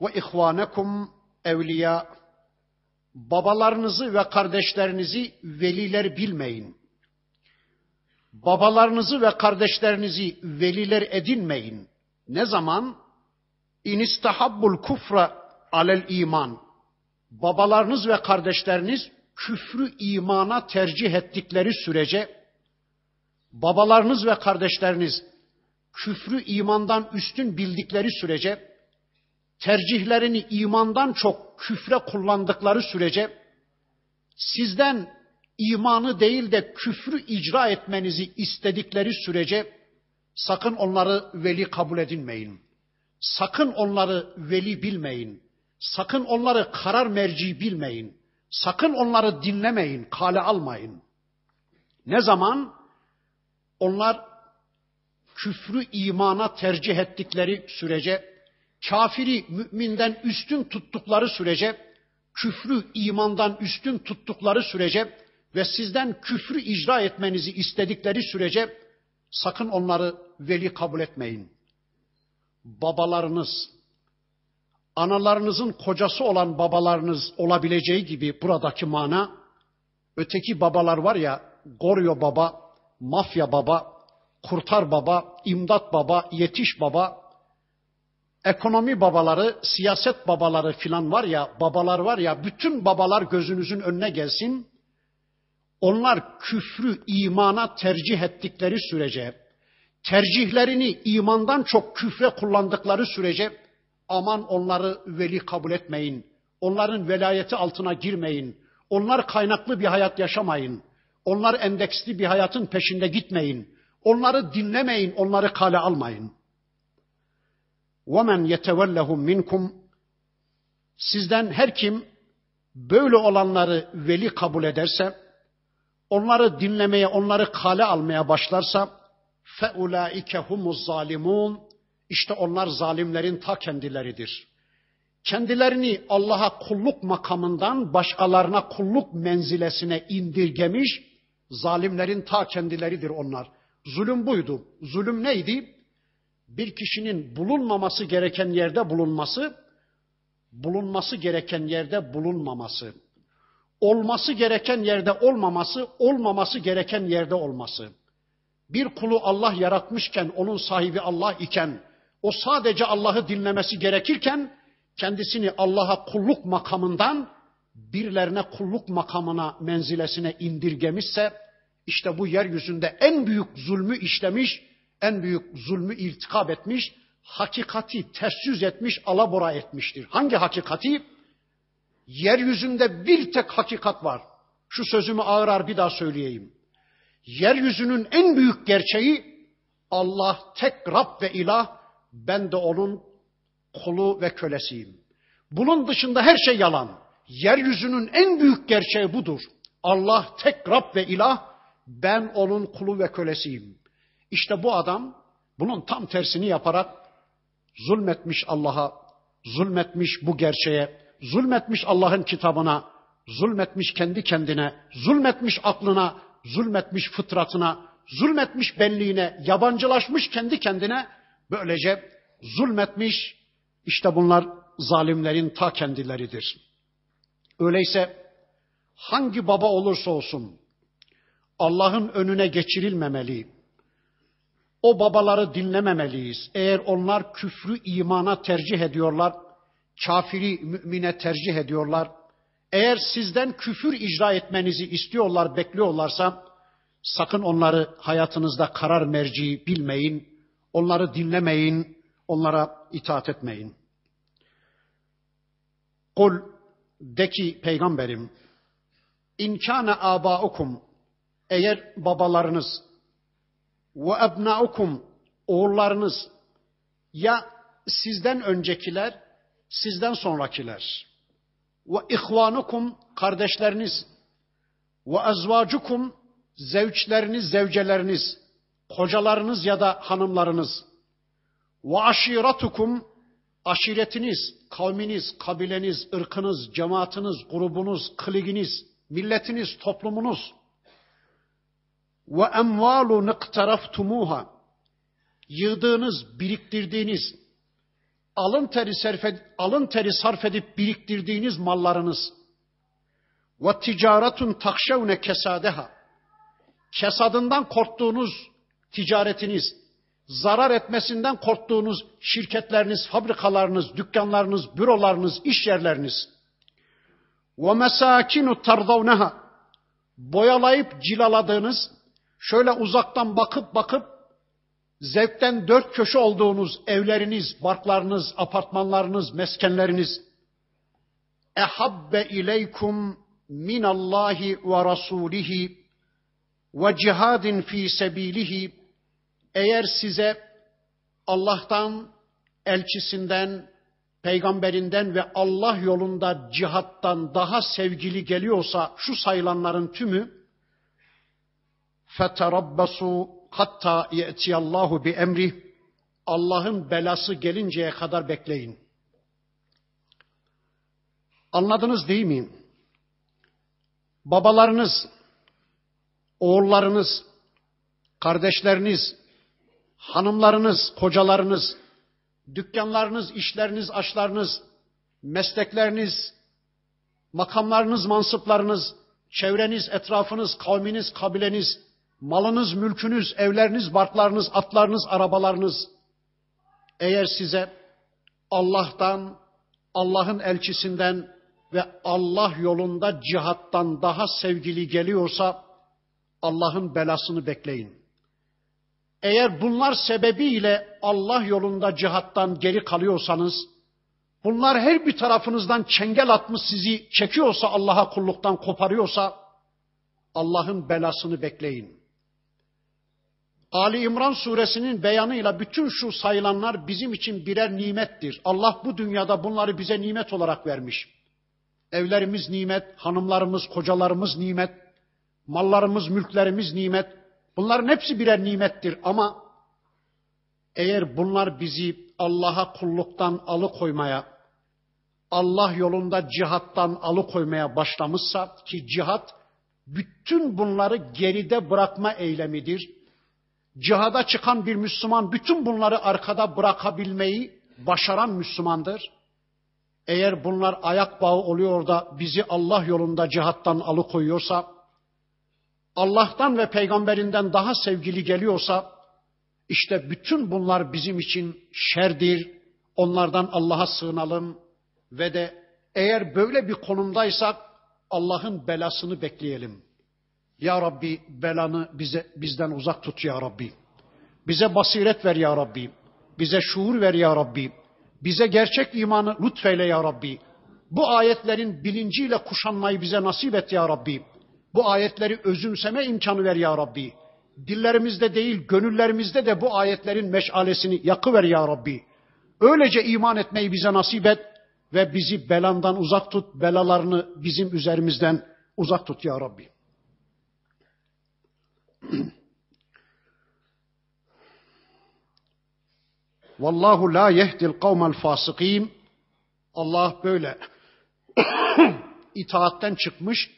ve ihvanekum evliya. Babalarınızı ve kardeşlerinizi veliler bilmeyin. Babalarınızı ve kardeşlerinizi veliler edinmeyin. Ne zaman? İnistahabbul kufra alel iman. Babalarınız ve kardeşleriniz küfrü imana tercih ettikleri sürece babalarınız ve kardeşleriniz küfrü imandan üstün bildikleri sürece tercihlerini imandan çok küfre kullandıkları sürece sizden imanı değil de küfrü icra etmenizi istedikleri sürece sakın onları veli kabul edinmeyin. Sakın onları veli bilmeyin. Sakın onları karar merci bilmeyin. Sakın onları dinlemeyin, kale almayın. Ne zaman? Onlar küfrü imana tercih ettikleri sürece, kafiri müminden üstün tuttukları sürece, küfrü imandan üstün tuttukları sürece ve sizden küfrü icra etmenizi istedikleri sürece sakın onları veli kabul etmeyin. Babalarınız, analarınızın kocası olan babalarınız olabileceği gibi buradaki mana, öteki babalar var ya, Goryo baba, mafya baba, kurtar baba, imdat baba, yetiş baba, ekonomi babaları, siyaset babaları filan var ya, babalar var ya, bütün babalar gözünüzün önüne gelsin. Onlar küfrü imana tercih ettikleri sürece, tercihlerini imandan çok küfre kullandıkları sürece aman onları veli kabul etmeyin. Onların velayeti altına girmeyin. Onlar kaynaklı bir hayat yaşamayın. Onlar endeksli bir hayatın peşinde gitmeyin. Onları dinlemeyin, onları kale almayın. وَمَنْ يَتَوَلَّهُمْ minkum Sizden her kim böyle olanları veli kabul ederse, onları dinlemeye, onları kale almaya başlarsa, فَاُولَٰئِكَ هُمُ الظَّالِمُونَ İşte onlar zalimlerin ta kendileridir. Kendilerini Allah'a kulluk makamından başkalarına kulluk menzilesine indirgemiş, zalimlerin ta kendileridir onlar. Zulüm buydu. Zulüm neydi? Bir kişinin bulunmaması gereken yerde bulunması, bulunması gereken yerde bulunmaması, olması gereken yerde olmaması, olmaması gereken yerde olması. Bir kulu Allah yaratmışken, onun sahibi Allah iken, o sadece Allah'ı dinlemesi gerekirken, kendisini Allah'a kulluk makamından birilerine kulluk makamına, menzilesine indirgemişse, işte bu yeryüzünde en büyük zulmü işlemiş, en büyük zulmü irtikap etmiş, hakikati ters etmiş, alabora etmiştir. Hangi hakikati? Yeryüzünde bir tek hakikat var. Şu sözümü ağır ağır bir daha söyleyeyim. Yeryüzünün en büyük gerçeği Allah tek Rab ve ilah, ben de onun kulu ve kölesiyim. Bunun dışında her şey yalan. Yeryüzünün en büyük gerçeği budur. Allah tek Rab ve ilah, ben onun kulu ve kölesiyim. İşte bu adam bunun tam tersini yaparak zulmetmiş Allah'a, zulmetmiş bu gerçeğe, zulmetmiş Allah'ın kitabına, zulmetmiş kendi kendine, zulmetmiş aklına, zulmetmiş fıtratına, zulmetmiş benliğine, yabancılaşmış kendi kendine, böylece zulmetmiş, işte bunlar zalimlerin ta kendileridir. Öyleyse hangi baba olursa olsun Allah'ın önüne geçirilmemeli, o babaları dinlememeliyiz. Eğer onlar küfrü imana tercih ediyorlar, kafiri mümine tercih ediyorlar, eğer sizden küfür icra etmenizi istiyorlar, bekliyorlarsa sakın onları hayatınızda karar merci bilmeyin, onları dinlemeyin, onlara itaat etmeyin. Kul de ki peygamberim, inkâne âbâukum eğer babalarınız ve ebnaukum oğullarınız ya sizden öncekiler, sizden sonrakiler. ve ihvanukum kardeşleriniz. ve ezvacukum zevçleriniz, zevceleriniz, kocalarınız ya da hanımlarınız. ve aşiratukum aşiretiniz, kavminiz, kabileniz, ırkınız, cemaatiniz, grubunuz, kliginiz, milletiniz, toplumunuz ve emvalu niktaraftumuha yığdığınız, biriktirdiğiniz, alın teri sarf, alın teri sarf edip biriktirdiğiniz mallarınız. Ve ticaretun takşevne kesadeha kesadından korktuğunuz ticaretiniz, zarar etmesinden korktuğunuz şirketleriniz, fabrikalarınız, dükkanlarınız, bürolarınız, iş yerleriniz. Ve mesakinu tardavneha boyalayıp cilaladığınız şöyle uzaktan bakıp bakıp zevkten dört köşe olduğunuz evleriniz, barklarınız, apartmanlarınız, meskenleriniz. Ehabbe ileykum minallahi ve rasulihi ve cihadin fi sebilihi. Eğer size Allah'tan, elçisinden, peygamberinden ve Allah yolunda cihattan daha sevgili geliyorsa şu sayılanların tümü فَتَرَبَّسُوا hatta ye'tiyallahu bi emri Allah'ın belası gelinceye kadar bekleyin. Anladınız değil mi? Babalarınız, oğullarınız, kardeşleriniz, hanımlarınız, kocalarınız, dükkanlarınız, işleriniz, aşlarınız, meslekleriniz, makamlarınız, mansıplarınız, çevreniz, etrafınız, kavminiz, kabileniz, malınız, mülkünüz, evleriniz, barklarınız, atlarınız, arabalarınız eğer size Allah'tan, Allah'ın elçisinden ve Allah yolunda cihattan daha sevgili geliyorsa Allah'ın belasını bekleyin. Eğer bunlar sebebiyle Allah yolunda cihattan geri kalıyorsanız, bunlar her bir tarafınızdan çengel atmış sizi çekiyorsa Allah'a kulluktan koparıyorsa Allah'ın belasını bekleyin. Ali İmran suresinin beyanıyla bütün şu sayılanlar bizim için birer nimettir. Allah bu dünyada bunları bize nimet olarak vermiş. Evlerimiz nimet, hanımlarımız, kocalarımız nimet, mallarımız, mülklerimiz nimet. Bunların hepsi birer nimettir ama eğer bunlar bizi Allah'a kulluktan alıkoymaya, Allah yolunda cihattan alıkoymaya başlamışsa ki cihat bütün bunları geride bırakma eylemidir. Cihada çıkan bir Müslüman bütün bunları arkada bırakabilmeyi başaran Müslümandır. Eğer bunlar ayak bağı oluyor da bizi Allah yolunda cihattan alıkoyuyorsa, Allah'tan ve peygamberinden daha sevgili geliyorsa, işte bütün bunlar bizim için şerdir. Onlardan Allah'a sığınalım ve de eğer böyle bir konumdaysak Allah'ın belasını bekleyelim. Ya Rabbi belanı bize bizden uzak tut ya Rabbi. Bize basiret ver ya Rabbi. Bize şuur ver ya Rabbi. Bize gerçek imanı lütfeyle ya Rabbi. Bu ayetlerin bilinciyle kuşanmayı bize nasip et ya Rabbi. Bu ayetleri özümseme imkanı ver ya Rabbi. Dillerimizde değil, gönüllerimizde de bu ayetlerin meşalesini yakıver ya Rabbi. Öylece iman etmeyi bize nasip et ve bizi belandan uzak tut, belalarını bizim üzerimizden uzak tut ya Rabbi. Vallahu la yehdil kavmel fasıkîn. Allah böyle itaatten çıkmış,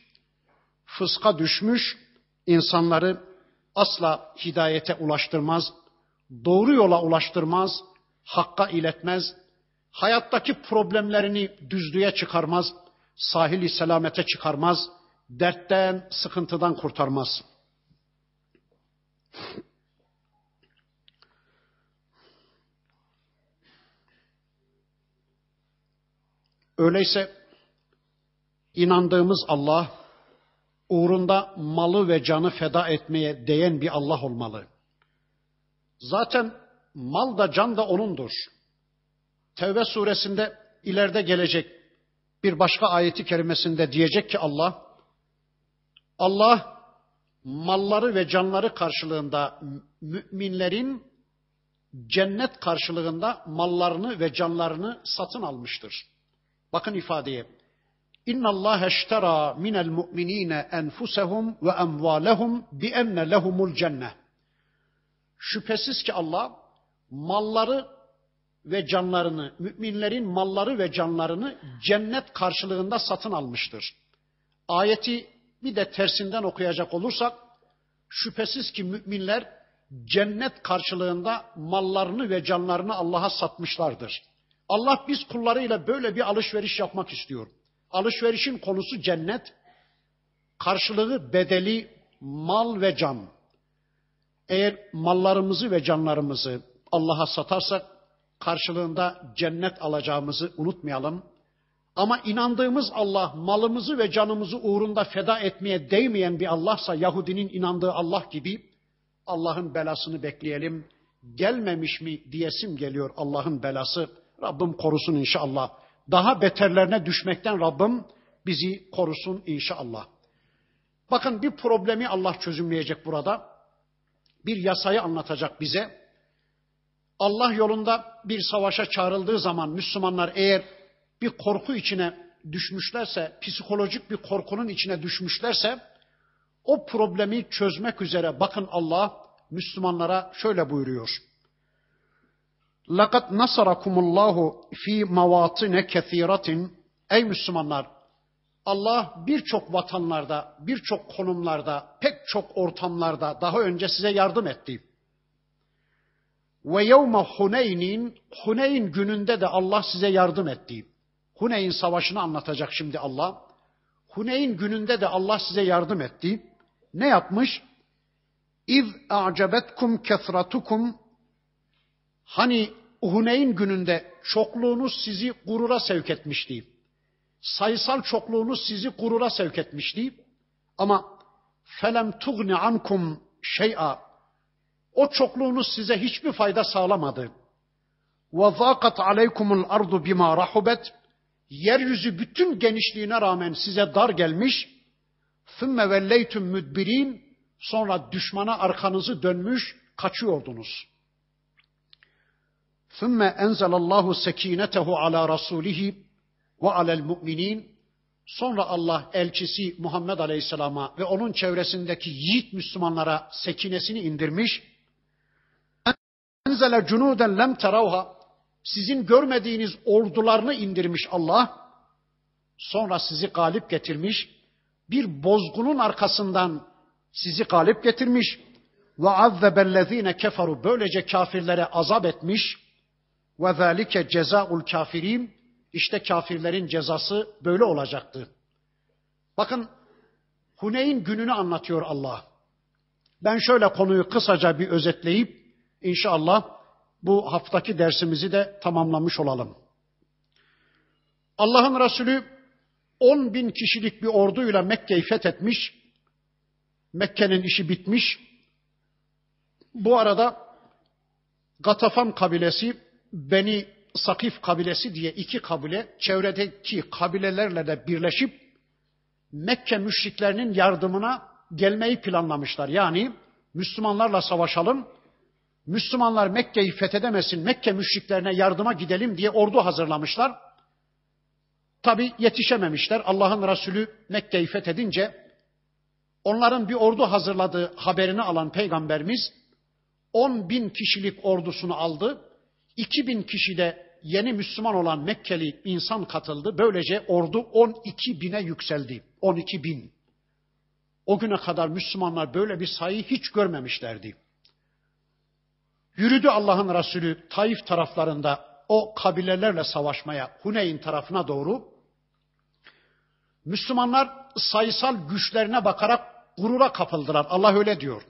fıska düşmüş insanları asla hidayete ulaştırmaz, doğru yola ulaştırmaz, hakka iletmez, hayattaki problemlerini düzlüğe çıkarmaz, sahili selamete çıkarmaz, dertten, sıkıntıdan kurtarmaz. Öyleyse inandığımız Allah uğrunda malı ve canı feda etmeye değen bir Allah olmalı. Zaten mal da can da O'nundur. Tevbe suresinde ileride gelecek bir başka ayeti kerimesinde diyecek ki Allah, Allah malları ve canları karşılığında müminlerin cennet karşılığında mallarını ve canlarını satın almıştır. Bakın ifadeye. İnna Allah eştera minel mu'minine enfusehum ve emvalehum bi enne lehumul cennet. Şüphesiz ki Allah malları ve canlarını, müminlerin malları ve canlarını cennet karşılığında satın almıştır. Ayeti bir de tersinden okuyacak olursak, şüphesiz ki müminler cennet karşılığında mallarını ve canlarını Allah'a satmışlardır. Allah biz kullarıyla böyle bir alışveriş yapmak istiyor. Alışverişin konusu cennet, karşılığı bedeli mal ve can. Eğer mallarımızı ve canlarımızı Allah'a satarsak karşılığında cennet alacağımızı unutmayalım. Ama inandığımız Allah malımızı ve canımızı uğrunda feda etmeye değmeyen bir Allahsa Yahudinin inandığı Allah gibi Allah'ın belasını bekleyelim. Gelmemiş mi diyesim geliyor Allah'ın belası. Rabbim korusun inşallah. Daha beterlerine düşmekten Rabbim bizi korusun inşallah. Bakın bir problemi Allah çözümleyecek burada. Bir yasayı anlatacak bize. Allah yolunda bir savaşa çağrıldığı zaman Müslümanlar eğer bir korku içine düşmüşlerse, psikolojik bir korkunun içine düşmüşlerse o problemi çözmek üzere bakın Allah Müslümanlara şöyle buyuruyor. لَقَدْ نَصَرَكُمُ اللّٰهُ ف۪ي مَوَاطِنَ كَثِيرَةٍ Ey Müslümanlar! Allah birçok vatanlarda, birçok konumlarda, pek çok ortamlarda daha önce size yardım etti. Ve yevme Huneyn'in Huneyn gününde de Allah size yardım etti. Huneyn savaşını anlatacak şimdi Allah. Huneyn gününde de Allah size yardım etti. Ne yapmış? İz a'cebetkum kesratukum Hani Huneyn gününde çokluğunuz sizi gurura sevk etmişti. Sayısal çokluğunuz sizi gurura sevk etmişti. Ama felem tugni ankum şey'a o çokluğunuz size hiçbir fayda sağlamadı. Ve zâkat aleykumul ardu bima rahubet yeryüzü bütün genişliğine rağmen size dar gelmiş. Sümme velleytum müdbirin sonra düşmana arkanızı dönmüş kaçıyordunuz. ثُمَّ أَنْزَلَ اللّٰهُ سَك۪ينَتَهُ عَلَى رَسُولِهِ وَعَلَى الْمُؤْمِنِينَ Sonra Allah elçisi Muhammed Aleyhisselam'a ve onun çevresindeki yiğit Müslümanlara sekinesini indirmiş. Enzele cunuden lem teravha sizin görmediğiniz ordularını indirmiş Allah. Sonra sizi galip getirmiş. Bir bozgunun arkasından sizi galip getirmiş. Ve azzebellezine keferu böylece kafirlere azap etmiş. Ve zalike cezaul kafirin işte kafirlerin cezası böyle olacaktı. Bakın Huneyn gününü anlatıyor Allah. Ben şöyle konuyu kısaca bir özetleyip inşallah bu haftaki dersimizi de tamamlamış olalım. Allah'ın Resulü 10 bin kişilik bir orduyla Mekke'yi fethetmiş. Mekke'nin işi bitmiş. Bu arada Gatafan kabilesi Beni Sakif kabilesi diye iki kabile çevredeki kabilelerle de birleşip Mekke müşriklerinin yardımına gelmeyi planlamışlar. Yani Müslümanlarla savaşalım, Müslümanlar Mekke'yi fethedemesin, Mekke müşriklerine yardıma gidelim diye ordu hazırlamışlar. Tabi yetişememişler. Allah'ın Resulü Mekke'yi fethedince onların bir ordu hazırladığı haberini alan peygamberimiz 10 bin kişilik ordusunu aldı. 2 bin kişi de yeni Müslüman olan Mekkeli insan katıldı. Böylece ordu 12 bine yükseldi. 12 bin. O güne kadar Müslümanlar böyle bir sayı hiç görmemişlerdi. Yürüdü Allah'ın Resulü Taif taraflarında o kabilelerle savaşmaya Huneyn tarafına doğru. Müslümanlar sayısal güçlerine bakarak gurura kapıldılar. Allah öyle diyor.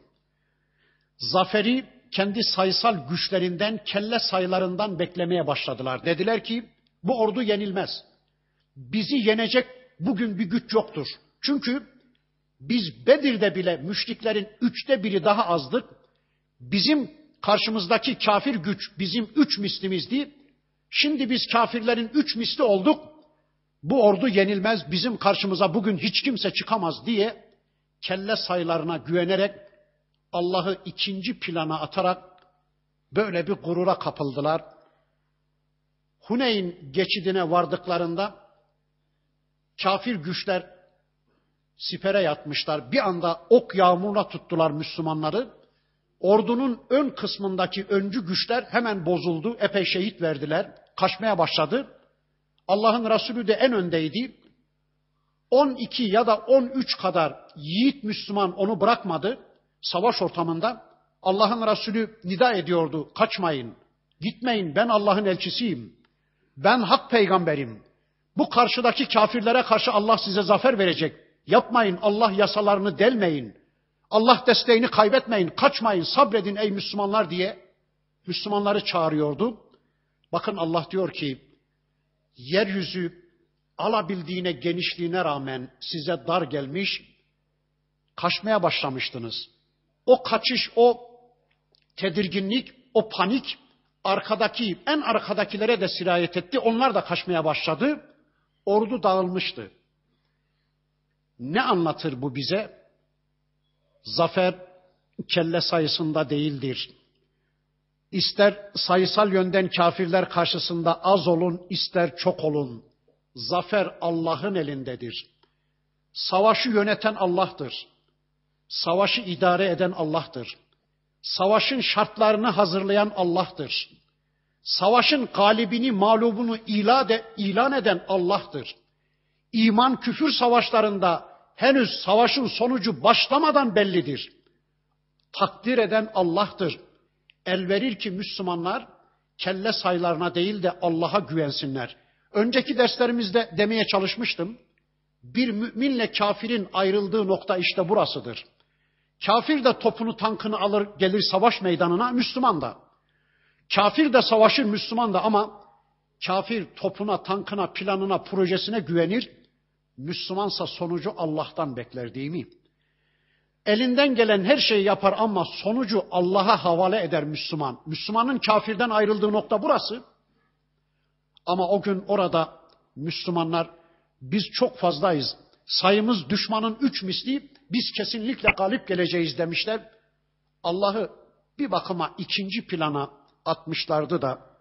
Zaferi kendi sayısal güçlerinden, kelle sayılarından beklemeye başladılar. Dediler ki bu ordu yenilmez. Bizi yenecek bugün bir güç yoktur. Çünkü biz Bedir'de bile müşriklerin üçte biri daha azdık. Bizim karşımızdaki kafir güç bizim üç mislimizdi. Şimdi biz kafirlerin üç misli olduk. Bu ordu yenilmez, bizim karşımıza bugün hiç kimse çıkamaz diye kelle sayılarına güvenerek Allah'ı ikinci plana atarak böyle bir gurura kapıldılar. Huneyn geçidine vardıklarında kafir güçler sipere yatmışlar. Bir anda ok yağmuruna tuttular Müslümanları. Ordunun ön kısmındaki öncü güçler hemen bozuldu. Epey şehit verdiler. Kaçmaya başladı. Allah'ın Resulü de en öndeydi. 12 ya da 13 kadar yiğit Müslüman onu bırakmadı. Savaş ortamında Allah'ın Resulü nida ediyordu. Kaçmayın, gitmeyin ben Allah'ın elçisiyim. Ben hak peygamberim. Bu karşıdaki kafirlere karşı Allah size zafer verecek. Yapmayın Allah yasalarını delmeyin. Allah desteğini kaybetmeyin, kaçmayın, sabredin ey Müslümanlar diye Müslümanları çağırıyordu. Bakın Allah diyor ki, yeryüzü alabildiğine genişliğine rağmen size dar gelmiş, kaçmaya başlamıştınız. O kaçış, o tedirginlik, o panik arkadaki, en arkadakilere de sirayet etti. Onlar da kaçmaya başladı. Ordu dağılmıştı. Ne anlatır bu bize? Zafer kelle sayısında değildir. İster sayısal yönden kafirler karşısında az olun, ister çok olun. Zafer Allah'ın elindedir. Savaşı yöneten Allah'tır. Savaşı idare eden Allah'tır. Savaşın şartlarını hazırlayan Allah'tır. Savaşın galibini, mağlubunu ilan eden Allah'tır. İman küfür savaşlarında henüz savaşın sonucu başlamadan bellidir. Takdir eden Allah'tır. El verir ki Müslümanlar kelle sayılarına değil de Allah'a güvensinler. Önceki derslerimizde demeye çalışmıştım. Bir müminle kafirin ayrıldığı nokta işte burasıdır. Kafir de topunu tankını alır gelir savaş meydanına Müslüman da. Kafir de savaşır Müslüman da ama kafir topuna, tankına, planına, projesine güvenir. Müslümansa sonucu Allah'tan bekler değil mi? Elinden gelen her şeyi yapar ama sonucu Allah'a havale eder Müslüman. Müslümanın kafirden ayrıldığı nokta burası. Ama o gün orada Müslümanlar biz çok fazlayız. Sayımız düşmanın üç misli biz kesinlikle galip geleceğiz demişler. Allah'ı bir bakıma ikinci plana atmışlardı da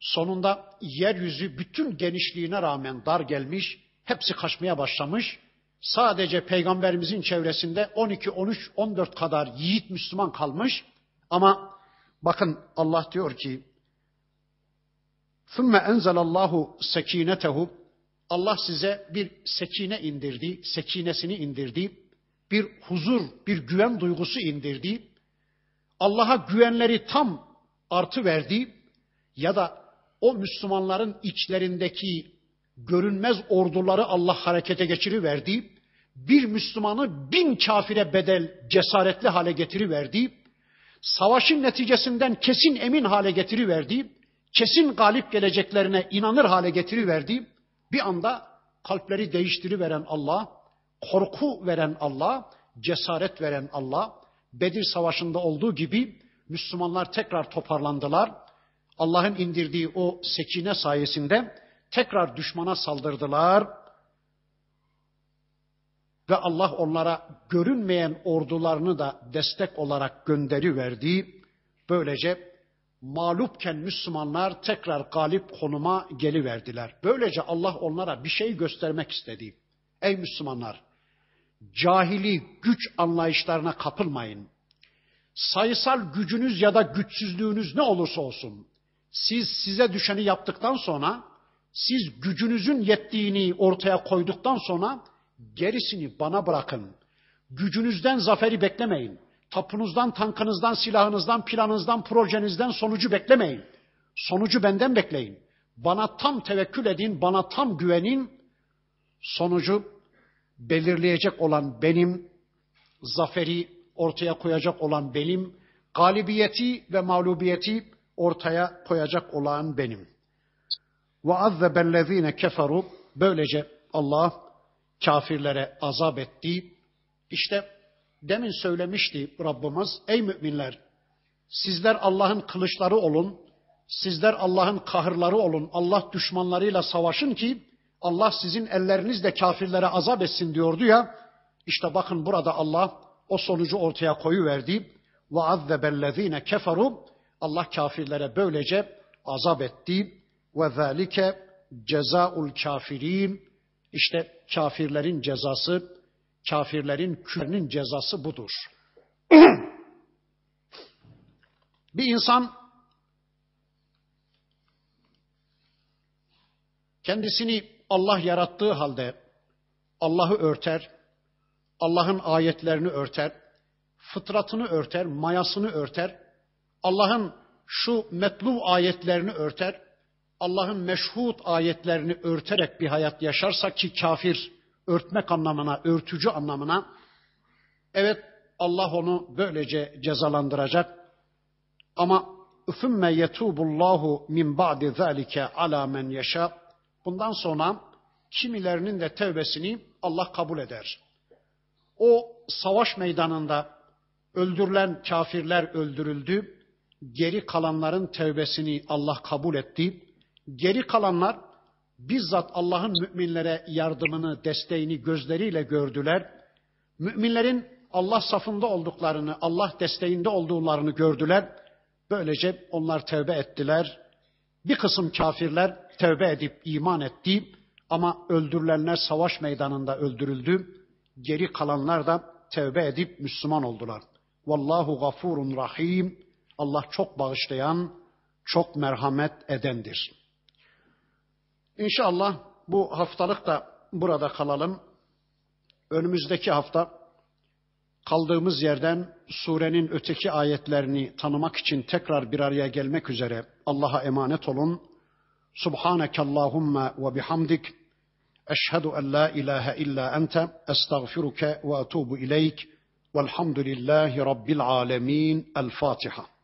sonunda yeryüzü bütün genişliğine rağmen dar gelmiş, hepsi kaçmaya başlamış. Sadece peygamberimizin çevresinde 12, 13, 14 kadar yiğit Müslüman kalmış. Ama bakın Allah diyor ki ثُمَّ اَنْزَلَ اللّٰهُ سَك۪ينَتَهُ Allah size bir sekine indirdi, sekinesini indirdi, bir huzur, bir güven duygusu indirdi. Allah'a güvenleri tam artı verdi ya da o Müslümanların içlerindeki görünmez orduları Allah harekete geçiriverdi. Bir Müslümanı bin kafire bedel cesaretli hale getiriverdi. Savaşın neticesinden kesin emin hale getiriverdi. Kesin galip geleceklerine inanır hale getiriverdi. Bir anda kalpleri değiştiriveren Allah, korku veren Allah, cesaret veren Allah, Bedir Savaşı'nda olduğu gibi Müslümanlar tekrar toparlandılar. Allah'ın indirdiği o sekine sayesinde tekrar düşmana saldırdılar. Ve Allah onlara görünmeyen ordularını da destek olarak gönderi verdi. Böylece mağlupken Müslümanlar tekrar galip konuma geliverdiler. Böylece Allah onlara bir şey göstermek istedi. Ey Müslümanlar, cahili güç anlayışlarına kapılmayın. Sayısal gücünüz ya da güçsüzlüğünüz ne olursa olsun, siz size düşeni yaptıktan sonra, siz gücünüzün yettiğini ortaya koyduktan sonra gerisini bana bırakın. Gücünüzden zaferi beklemeyin. Tapunuzdan, tankınızdan, silahınızdan, planınızdan, projenizden sonucu beklemeyin. Sonucu benden bekleyin. Bana tam tevekkül edin, bana tam güvenin. Sonucu belirleyecek olan benim, zaferi ortaya koyacak olan benim, galibiyeti ve mağlubiyeti ortaya koyacak olan benim. Ve azzebellezine keferu böylece Allah kafirlere azap etti. İşte demin söylemişti Rabbimiz, ey müminler sizler Allah'ın kılıçları olun, sizler Allah'ın kahırları olun, Allah düşmanlarıyla savaşın ki Allah sizin ellerinizle kafirlere azap etsin diyordu ya. İşte bakın burada Allah o sonucu ortaya koyuverdi. Ve azzebellezine keferu Allah kafirlere böylece azap etti. Ve zalike cezaul kafirin. İşte kafirlerin cezası, kafirlerin küfrünün cezası budur. bir insan kendisini Allah yarattığı halde Allah'ı örter, Allah'ın ayetlerini örter, fıtratını örter, mayasını örter, Allah'ın şu metlu ayetlerini örter, Allah'ın meşhut ayetlerini örterek bir hayat yaşarsa ki kafir örtmek anlamına, örtücü anlamına evet Allah onu böylece cezalandıracak. Ama üfümme yetubullahu min ba'di zalike ala men yaşa. Bundan sonra kimilerinin de tevbesini Allah kabul eder. O savaş meydanında öldürülen kafirler öldürüldü. Geri kalanların tevbesini Allah kabul etti. Geri kalanlar bizzat Allah'ın müminlere yardımını, desteğini gözleriyle gördüler. Müminlerin Allah safında olduklarını, Allah desteğinde olduklarını gördüler. Böylece onlar tevbe ettiler. Bir kısım kafirler tevbe edip iman etti ama öldürülenler savaş meydanında öldürüldü. Geri kalanlar da tevbe edip Müslüman oldular. Vallahu gafurun rahim. Allah çok bağışlayan, çok merhamet edendir. İnşallah bu haftalık da burada kalalım. Önümüzdeki hafta kaldığımız yerden surenin öteki ayetlerini tanımak için tekrar bir araya gelmek üzere Allah'a emanet olun. Subhaneke Allahumma ve bihamdik. Eşhedü en la ilahe illa ente estağfiruke ve etubu ileyk. Velhamdülillahi Rabbil alemin. El Fatiha.